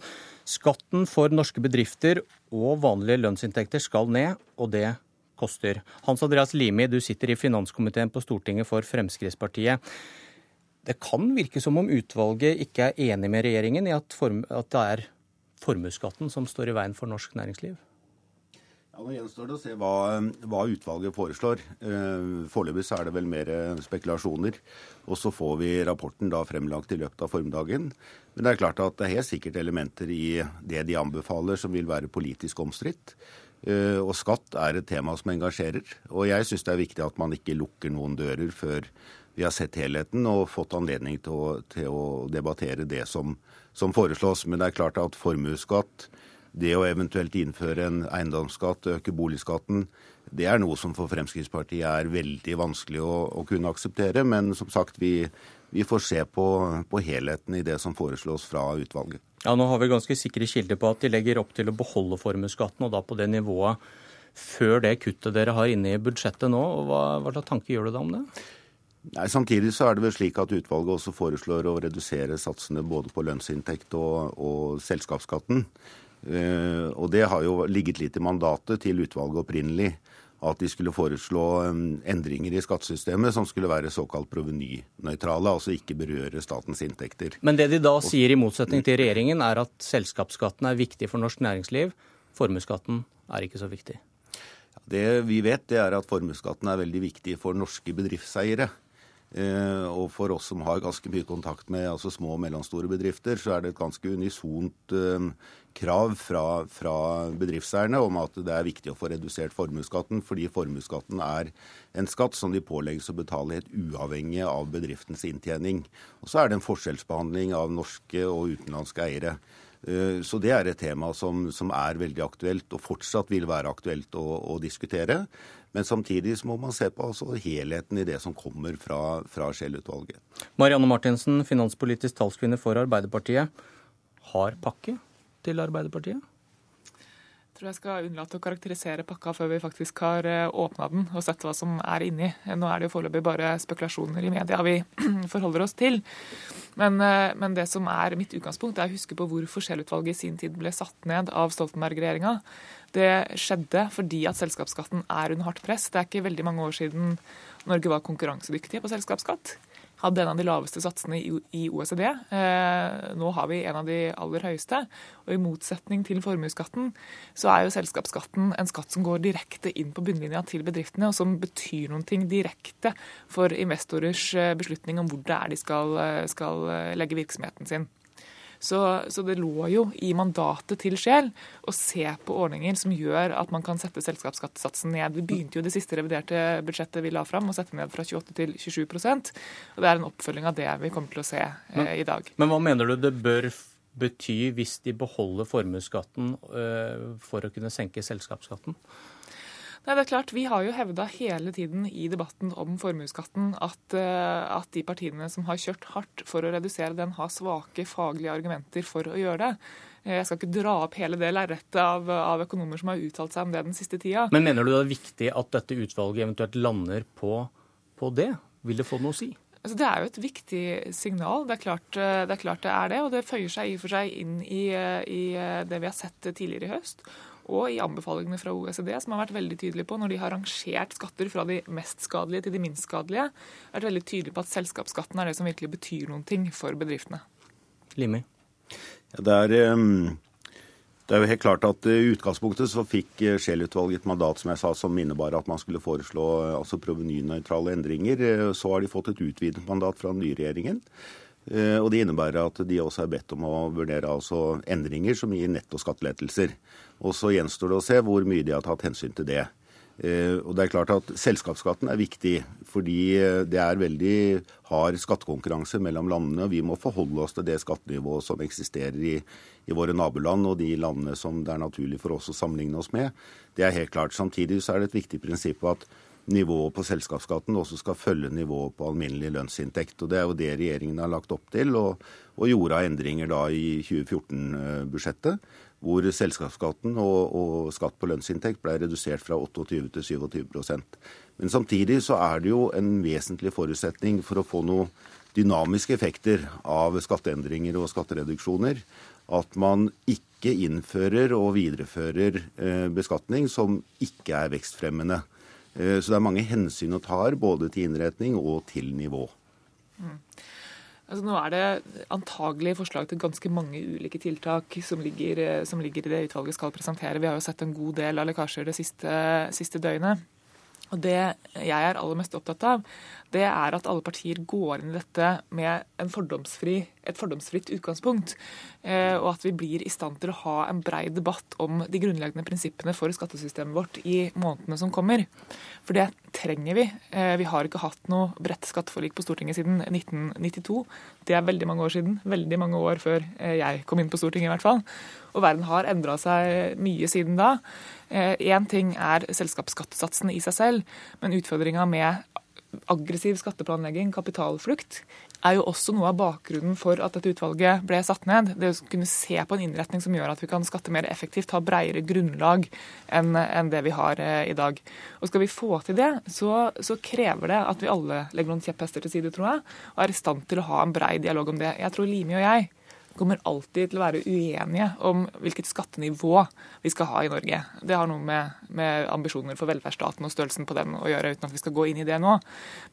Skatten for norske bedrifter og vanlige lønnsinntekter skal ned, og det koster. Hans Andreas Limi, du sitter i finanskomiteen på Stortinget for Fremskrittspartiet. Det kan virke som om utvalget ikke er enig med regjeringen i at, at det er formuesskatten som står i veien for norsk næringsliv? Ja, Nå gjenstår det å se hva, hva utvalget foreslår. Eh, foreløpig er det vel mer spekulasjoner. Og så får vi rapporten da fremlagt i løpet av formiddagen. Men det er klart at det er helt sikkert elementer i det de anbefaler som vil være politisk omstridt. Eh, og skatt er et tema som engasjerer. Og jeg syns det er viktig at man ikke lukker noen dører før vi har sett helheten og fått anledning til å, til å debattere det som, som foreslås. Men det er klart at formuesskatt det å eventuelt innføre en eiendomsskatt, øke boligskatten, det er noe som for Fremskrittspartiet er veldig vanskelig å, å kunne akseptere. Men som sagt, vi, vi får se på, på, helheten i det som foreslås fra utvalget. Ja, Nå har vi ganske sikre kilder på at de legger opp til å beholde formuesskatten, og da på det nivået før det kuttet dere har inne i budsjettet nå. Hva, hva slags tanke gjør du deg om det? Nei, Samtidig så er det vel slik at utvalget også foreslår å redusere satsene både på lønnsinntekt og, og selskapsskatten. Eh, og det har jo ligget litt i mandatet til utvalget opprinnelig. At de skulle foreslå endringer i skattesystemet som skulle være såkalt provenynøytrale, altså ikke berøre statens inntekter. Men det de da sier i motsetning til regjeringen, er at selskapsskatten er viktig for norsk næringsliv. Formuesskatten er ikke så viktig. Det vi vet, det er at formuesskatten er veldig viktig for norske bedriftseiere. Eh, og for oss som har ganske mye kontakt med altså små og mellomstore bedrifter, så er det et ganske unisont eh, krav fra, fra, bedriftseierne om at det er viktig å få redusert formuesskatten, fordi formuesskatten er en skatt som de pålegges å betale helt uavhengig av bedriftens inntjening. Og så er det en forskjellsbehandling av norske og utenlandske eiere. Eh, så det er et tema som, som, er veldig aktuelt, og fortsatt vil være aktuelt å, å diskutere. Men samtidig så må man se på altså helheten i det som kommer fra, fra Scheel-utvalget. Marianne Martinsen, finanspolitisk talskvinne for Arbeiderpartiet. Har pakke til Arbeiderpartiet? Jeg tror jeg skal unnlate å karakterisere pakka før vi faktisk har eh, åpna den og sett hva som er inni. Nå er det jo foreløpig bare spekulasjoner i media vi forholder oss til. Men, eh, men, det som er mitt utgangspunkt, er å huske på hvorfor Scheel-utvalget i sin tid ble satt ned av Stoltenberg-regjeringa. Det skjedde fordi at selskapsskatten er under hardt press. Det er ikke veldig mange år siden Norge var konkurransedyktige på selskapsskatt hadde en av de laveste satsene i OECD. Eh, nå har vi en av de aller høyeste. Og i motsetning til formuesskatten, så er jo selskapsskatten en skatt som går direkte inn på bunnlinja til bedriftene, og som betyr noen ting direkte for investorers eh, beslutning om hvor det er de skal, eh, skal legge virksomheten sin. Så, så, det lå jo i mandatet til Scheel å se på ordninger som gjør at man kan sette selskapsskattesatsen ned. Vi begynte jo det siste reviderte budsjettet vi la fram å sette ned fra 28 til 27% og Det er en oppfølging av det vi kommer til å se eh, i dag. Men hva mener du det bør bety hvis de beholder formuesskatten eh, for å kunne senke selskapsskatten? Nei, det er klart, Vi har jo hevda hele tiden i debatten om formuesskatten at, eh, at, de partiene som har kjørt hardt for å redusere den, har svake faglige argumenter for å gjøre det. Eh, jeg skal ikke dra opp hele det lerretet av, av, økonomer som har uttalt seg om det den siste tida. Men mener du det er viktig at dette utvalget eventuelt lander på, på det? Vil det få noe å si? Altså, det er jo et viktig signal. Det er, klart, eh, det er, klart, det er det. Og det føyer seg i og for seg inn i, i det vi har sett tidligere i høst og i anbefalingene fra OECD, som har vært veldig tydelige på, når de har rangert skatter fra de mest skadelige til de minst skadelige, vært veldig tydelige på at selskapsskatten er det som virkelig betyr noen ting for bedriftene. Limi? Ja, det, er, det er jo helt klart at I utgangspunktet så fikk eh, Scheel-utvalget et mandat som jeg sa, som innebar at man skulle foreslå eh, altså provenynøytrale endringer. Eh, så har de fått et utvidet mandat fra den nye regjeringen. Og Det innebærer at de også er bedt om å vurdere altså endringer som gir netto skattelettelser. Og så gjenstår det å se hvor mye de har tatt hensyn til det. Eh, og det er klart at Selskapsskatten er viktig, fordi eh, det er veldig hard skattekonkurranse mellom landene. og Vi må forholde oss til det skattenivået som eksisterer i, i, våre naboland og de landene som det er naturlig for oss å sammenligne oss med. Det er helt klart. Samtidig så er det et viktig prinsipp at nivået på selskapsskatten også skal følge nivået på alminnelig lønnsinntekt. og Det er jo det regjeringen har lagt opp til, og, og gjorde av endringer da i 2014-budsjettet hvor selskapsskatten og, og, skatt på lønnsinntekt ble redusert fra 28 til 27% Men samtidig så er det jo en vesentlig forutsetning for å få noen dynamiske effekter av skatteendringer og skattereduksjoner at man ikke innfører og viderefører eh, beskatning som ikke er vekstfremmende. Eh, så det er mange hensyn å ta både til innretning og til nivå. Mm. Altså, nå er det antagelig forslag til ganske mange ulike tiltak som ligger, eh, som ligger, i det utvalget skal presentere. Vi har jo sett en god del av lekkasjer det siste, siste døgnet. Og Det jeg er aller mest opptatt av, det er at alle partier går inn i dette med fordomsfri, et fordomsfritt utgangspunkt. Eh, og at vi blir i stand til å ha en brei debatt om de grunnleggende prinsippene for skattesystemet vårt i månedene som kommer. For det trenger vi. Eh, vi har ikke hatt noe bredt skatteforlik på Stortinget siden 1992. Det er veldig mange år siden. Veldig mange år før eh, jeg kom inn på Stortinget, i hvert fall. Og verden har endra seg mye siden da. Én ting er selskapsskattesatsen i seg selv, men utfordringa med aggressiv skatteplanlegging, kapitalflukt, er jo også noe av bakgrunnen for at dette utvalget ble satt ned. Det å kunne se på en innretning som gjør at vi kan skatte mer effektivt, ha bredere grunnlag enn, det vi har eh, i dag. Og Skal vi få til det, så, så, krever det at vi alle legger noen kjepphester til side, tror jeg, og er i stand til å ha en brei dialog om det. Jeg tror Limi og jeg kommer alltid til å være uenige om hvilket skattenivå vi skal ha i Norge. Det har noe med, med, ambisjoner for velferdsstaten og størrelsen på den å gjøre, uten at vi skal gå inn i det nå.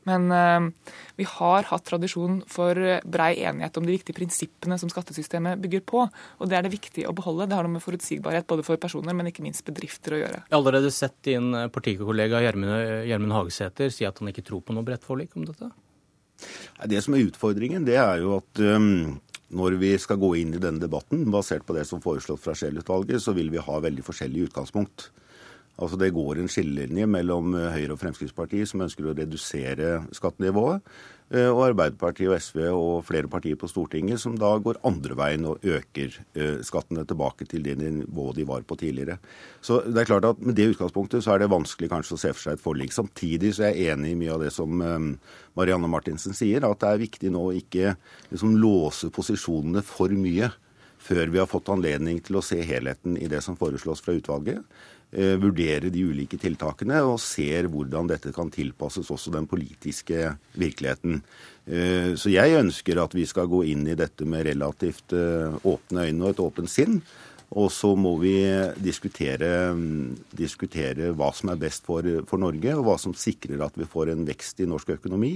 Men uh, vi har hatt tradisjon for brei enighet om de viktige prinsippene som skattesystemet bygger på. Og det er det viktig å beholde. Det har noe med forutsigbarhet både for personer, men ikke minst bedrifter å gjøre. Jeg har allerede sett din partikollega Gjermund Hagesæter si at han ikke tror på noe bredt forlik om dette? Det som er utfordringen, det er jo at um, når vi skal gå inn i denne debatten, basert på det som foreslått fra Scheel-utvalget, så vil vi ha veldig forskjellig utgangspunkt. Altså Det går en skillelinje mellom Høyre og Fremskrittspartiet, som ønsker å redusere skattenivået, Eh, og Arbeiderpartiet og SV og flere partier på Stortinget som da går andre veien og øker eh, skattene tilbake til det nivået de var på tidligere. Så det er klart at Med det utgangspunktet så er det vanskelig kanskje å se for seg et forlik. Samtidig så er jeg enig i mye av det som eh, Marianne Martinsen sier, at det er viktig nå å ikke liksom låse posisjonene for mye før vi har fått anledning til å se helheten i det som foreslås fra utvalget. Eh, vurdere de ulike tiltakene og ser hvordan dette kan tilpasses også den politiske virkeligheten. Eh, så jeg ønsker at vi skal gå inn i dette med relativt eh, åpne øyne og et åpent sinn. Og så må vi diskutere, diskutere hva som er best for, for, Norge, og hva som sikrer at vi får en vekst i norsk økonomi,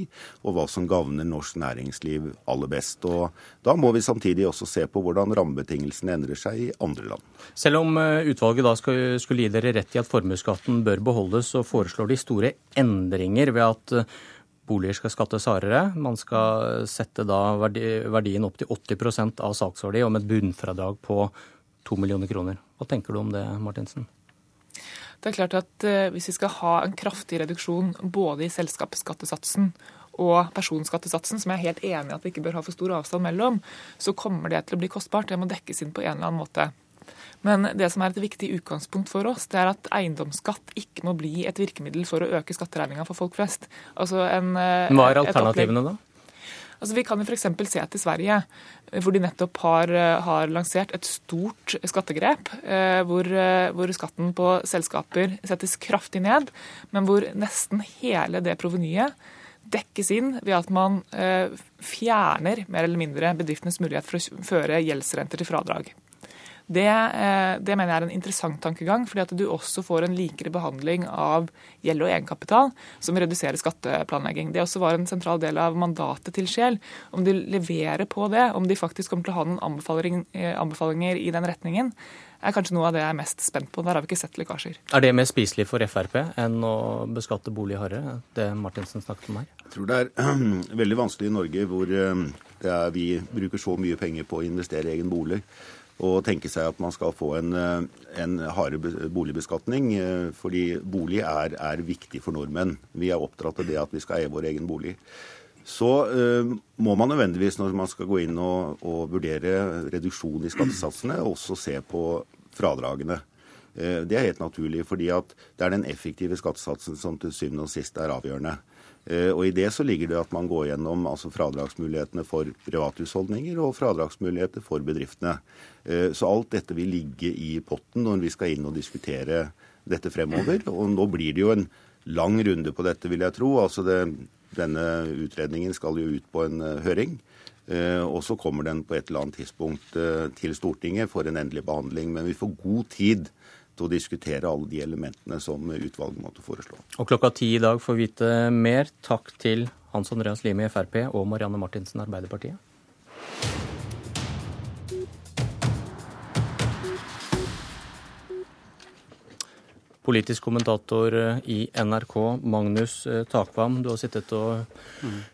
og hva som gagner norsk næringsliv aller best. Og Da må vi samtidig også se på hvordan rammebetingelsene endrer seg i andre land. Selv om eh, utvalget da skulle gi dere rett i at formuesskatten bør beholdes, så foreslår de store endringer ved at boliger skal skattes hardere. Man skal sette da verdien opp til 80% av salgsverdi, og med et bunnfradrag på to millioner kroner. Hva tenker du om det, Martinsen? Det er klart at eh, Hvis vi skal ha en kraftig reduksjon både i selskapsskattesatsen og personskattesatsen, som jeg er helt enig i at vi ikke bør ha for stor avstand mellom, så kommer det til å bli kostbart. Det må dekkes inn på en eller annen måte. Men det som er et viktig utgangspunkt for oss, det er at eiendomsskatt ikke må bli et virkemiddel for å øke skatteregninga for folk flest. Altså en, eh, Hva er alternativene da? Altså, vi kan jo f.eks. se til Sverige, hvor de nettopp har, eh, har lansert et stort skattegrep. Eh, hvor, eh, hvor, skatten på selskaper settes kraftig ned, men hvor nesten hele det provenyet dekkes inn ved at man eh, fjerner mer eller mindre bedriftenes mulighet for å føre gjeldsrenter til fradrag. Det, eh, det, mener jeg er en interessant tankegang, fordi at du også får en likere behandling av gjeld og egenkapital, som reduserer skatteplanlegging. Det også var en sentral del av mandatet til Sjel. Om de leverer på det, om de faktisk kommer til å ha noen anbefaling, eh, anbefalinger i den retningen, er kanskje noe av det jeg er mest spent på. Der har vi ikke sett lekkasjer. Er det mer spiselig for Frp enn å beskatte bolig hardere, det Martinsen snakket om her? Jeg tror det er veldig vanskelig i Norge hvor eh, er, vi bruker så mye penger på å investere i egen bolig og tenke seg at man skal få en, eh, en hardere boligbeskatning. Eh, fordi bolig er, er, viktig for nordmenn. Vi er oppdratt av det at vi skal eie vår egen bolig. Så uh, må man nødvendigvis, når man skal gå inn og, og vurdere reduksjon i skattesatsene, også se på fradragene. Det er helt naturlig, fordi det er den effektive skattesatsen som til syvende og sist er avgjørende. Og I det så ligger det at man går gjennom altså fradragsmulighetene for privathusholdninger og fradragsmuligheter for bedriftene. Eh, så alt dette vil ligge i potten når vi skal inn og diskutere dette fremover. Og nå blir det jo en lang runde på dette, vil jeg tro. Altså det, denne utredningen skal jo ut på en eh, høring. Og så kommer den på et eller annet tidspunkt til Stortinget for en endelig behandling. Men vi får god tid til å diskutere alle de elementene som utvalget måtte foreslå. Og klokka ti i dag får vi vite mer. Takk til Hans Andreas Limi i Frp og Marianne Martinsen Arbeiderpartiet. Politisk kommentator i NRK, Magnus eh, Takvam. Du har sittet og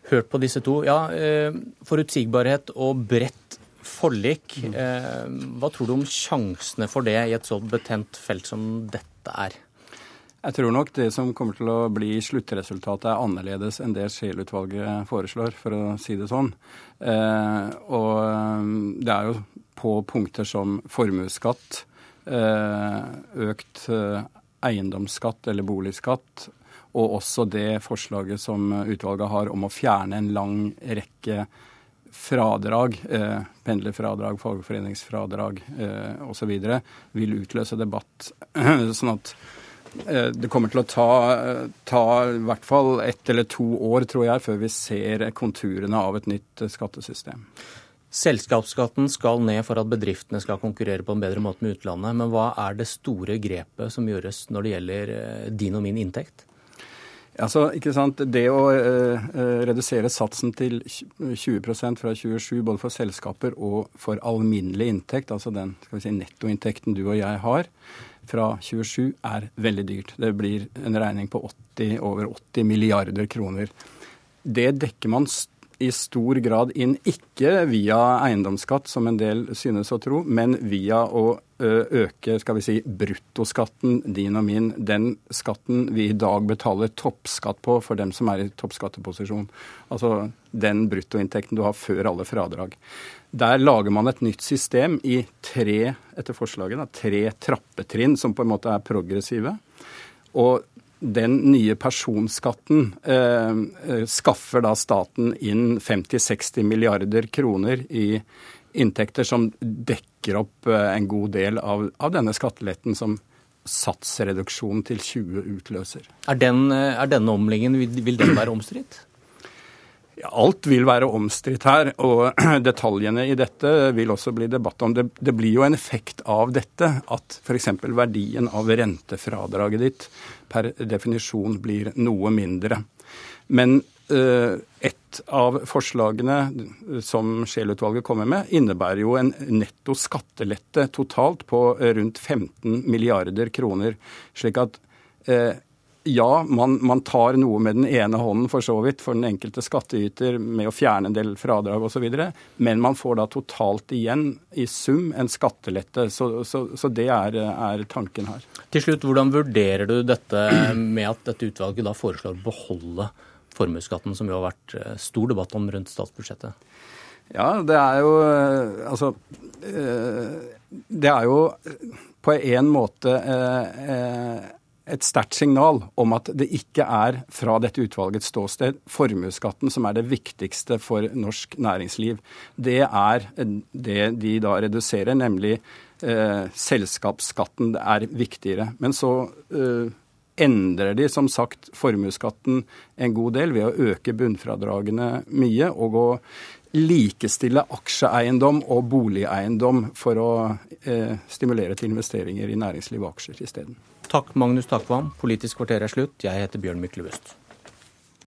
hørt på disse to. Ja, eh, Forutsigbarhet og bredt forlik. Eh, hva tror du om sjansene for det i et så betent felt som dette er? Jeg tror nok det som kommer til å bli sluttresultatet, er annerledes enn det Scheel-utvalget foreslår, for å si det sånn. Eh, og eh, det er jo på punkter som formuesskatt, økt eiendomsskatt eller boligskatt, og også det forslaget som utvalget har om å fjerne en lang rekke fradrag, eh, pendlerfradrag, fagforeningsfradrag eh, osv. vil utløse debatt. sånn at eh, det kommer til å ta, ta, i hvert fall ett eller to år, tror jeg, før vi ser konturene av et nytt skattesystem. Selskapsskatten skal ned for at bedriftene skal konkurrere på en bedre måte med utlandet. Men hva er det store grepet som gjøres når det gjelder eh, din og min inntekt? Altså, ikke sant? Det å eh redusere satsen til 20% fra 27 både for selskaper og for alminnelig inntekt, altså den skal vi si, nettoinntekten du og jeg har, fra 27 er veldig dyrt. Det blir en regning på 80, over 80 milliarder kroner. Det dekker man i stor grad inn, ikke via eiendomsskatt, som en del synes å tro, men via å øke skal vi si, bruttoskatten din og min, den skatten vi i dag betaler toppskatt på for dem som er i toppskatteposisjon. Altså den bruttoinntekten du har før alle fradrag. Der lager man et nytt system i tre etter forslaget, da, tre trappetrinn som på en måte er progressive. Og den nye personskatten eh, eh skaffer da staten inn 50-60 milliarder kroner i inntekter som dekker opp eh, en god del av, av denne skatteletten som satsreduksjon til 20 utløser. Er, den, eh, er denne omleggingen, vil den være omstridt? Alt vil være omstridt her, og detaljene i dette vil også bli debatt om. Det, det blir jo en effekt av dette at f.eks. verdien av rentefradraget ditt per definisjon blir noe mindre. Men uh, et av forslagene som Scheel-utvalget kommer med, innebærer jo en netto skattelette totalt på rundt 15 milliarder kroner. slik at uh, ja, man, man, tar noe med den ene hånden for så vidt for den enkelte skattyter med å fjerne en del fradrag osv., men man får da totalt igjen i sum en skattelette. Så, så, så det er, er, tanken her. Til slutt, hvordan vurderer du dette med at dette utvalget da foreslår å beholde formuesskatten, som jo har vært eh, stor debatt om rundt statsbudsjettet? Ja, det er jo eh, Altså eh, Det er jo på en måte et sterkt signal om at det ikke er fra dette utvalgets ståsted formuesskatten som er det viktigste for norsk næringsliv. Det er det de da reduserer, nemlig eh, selskapsskatten er viktigere. Men så eh, endrer de som sagt formuesskatten en god del ved å øke bunnfradragene mye og å likestille aksjeeiendom og boligeiendom for å eh, stimulere til investeringer i næringsliv og aksjer isteden. Takk, Magnus Takvam. Politisk kvarter er slutt. Jeg heter Bjørn Myklebust.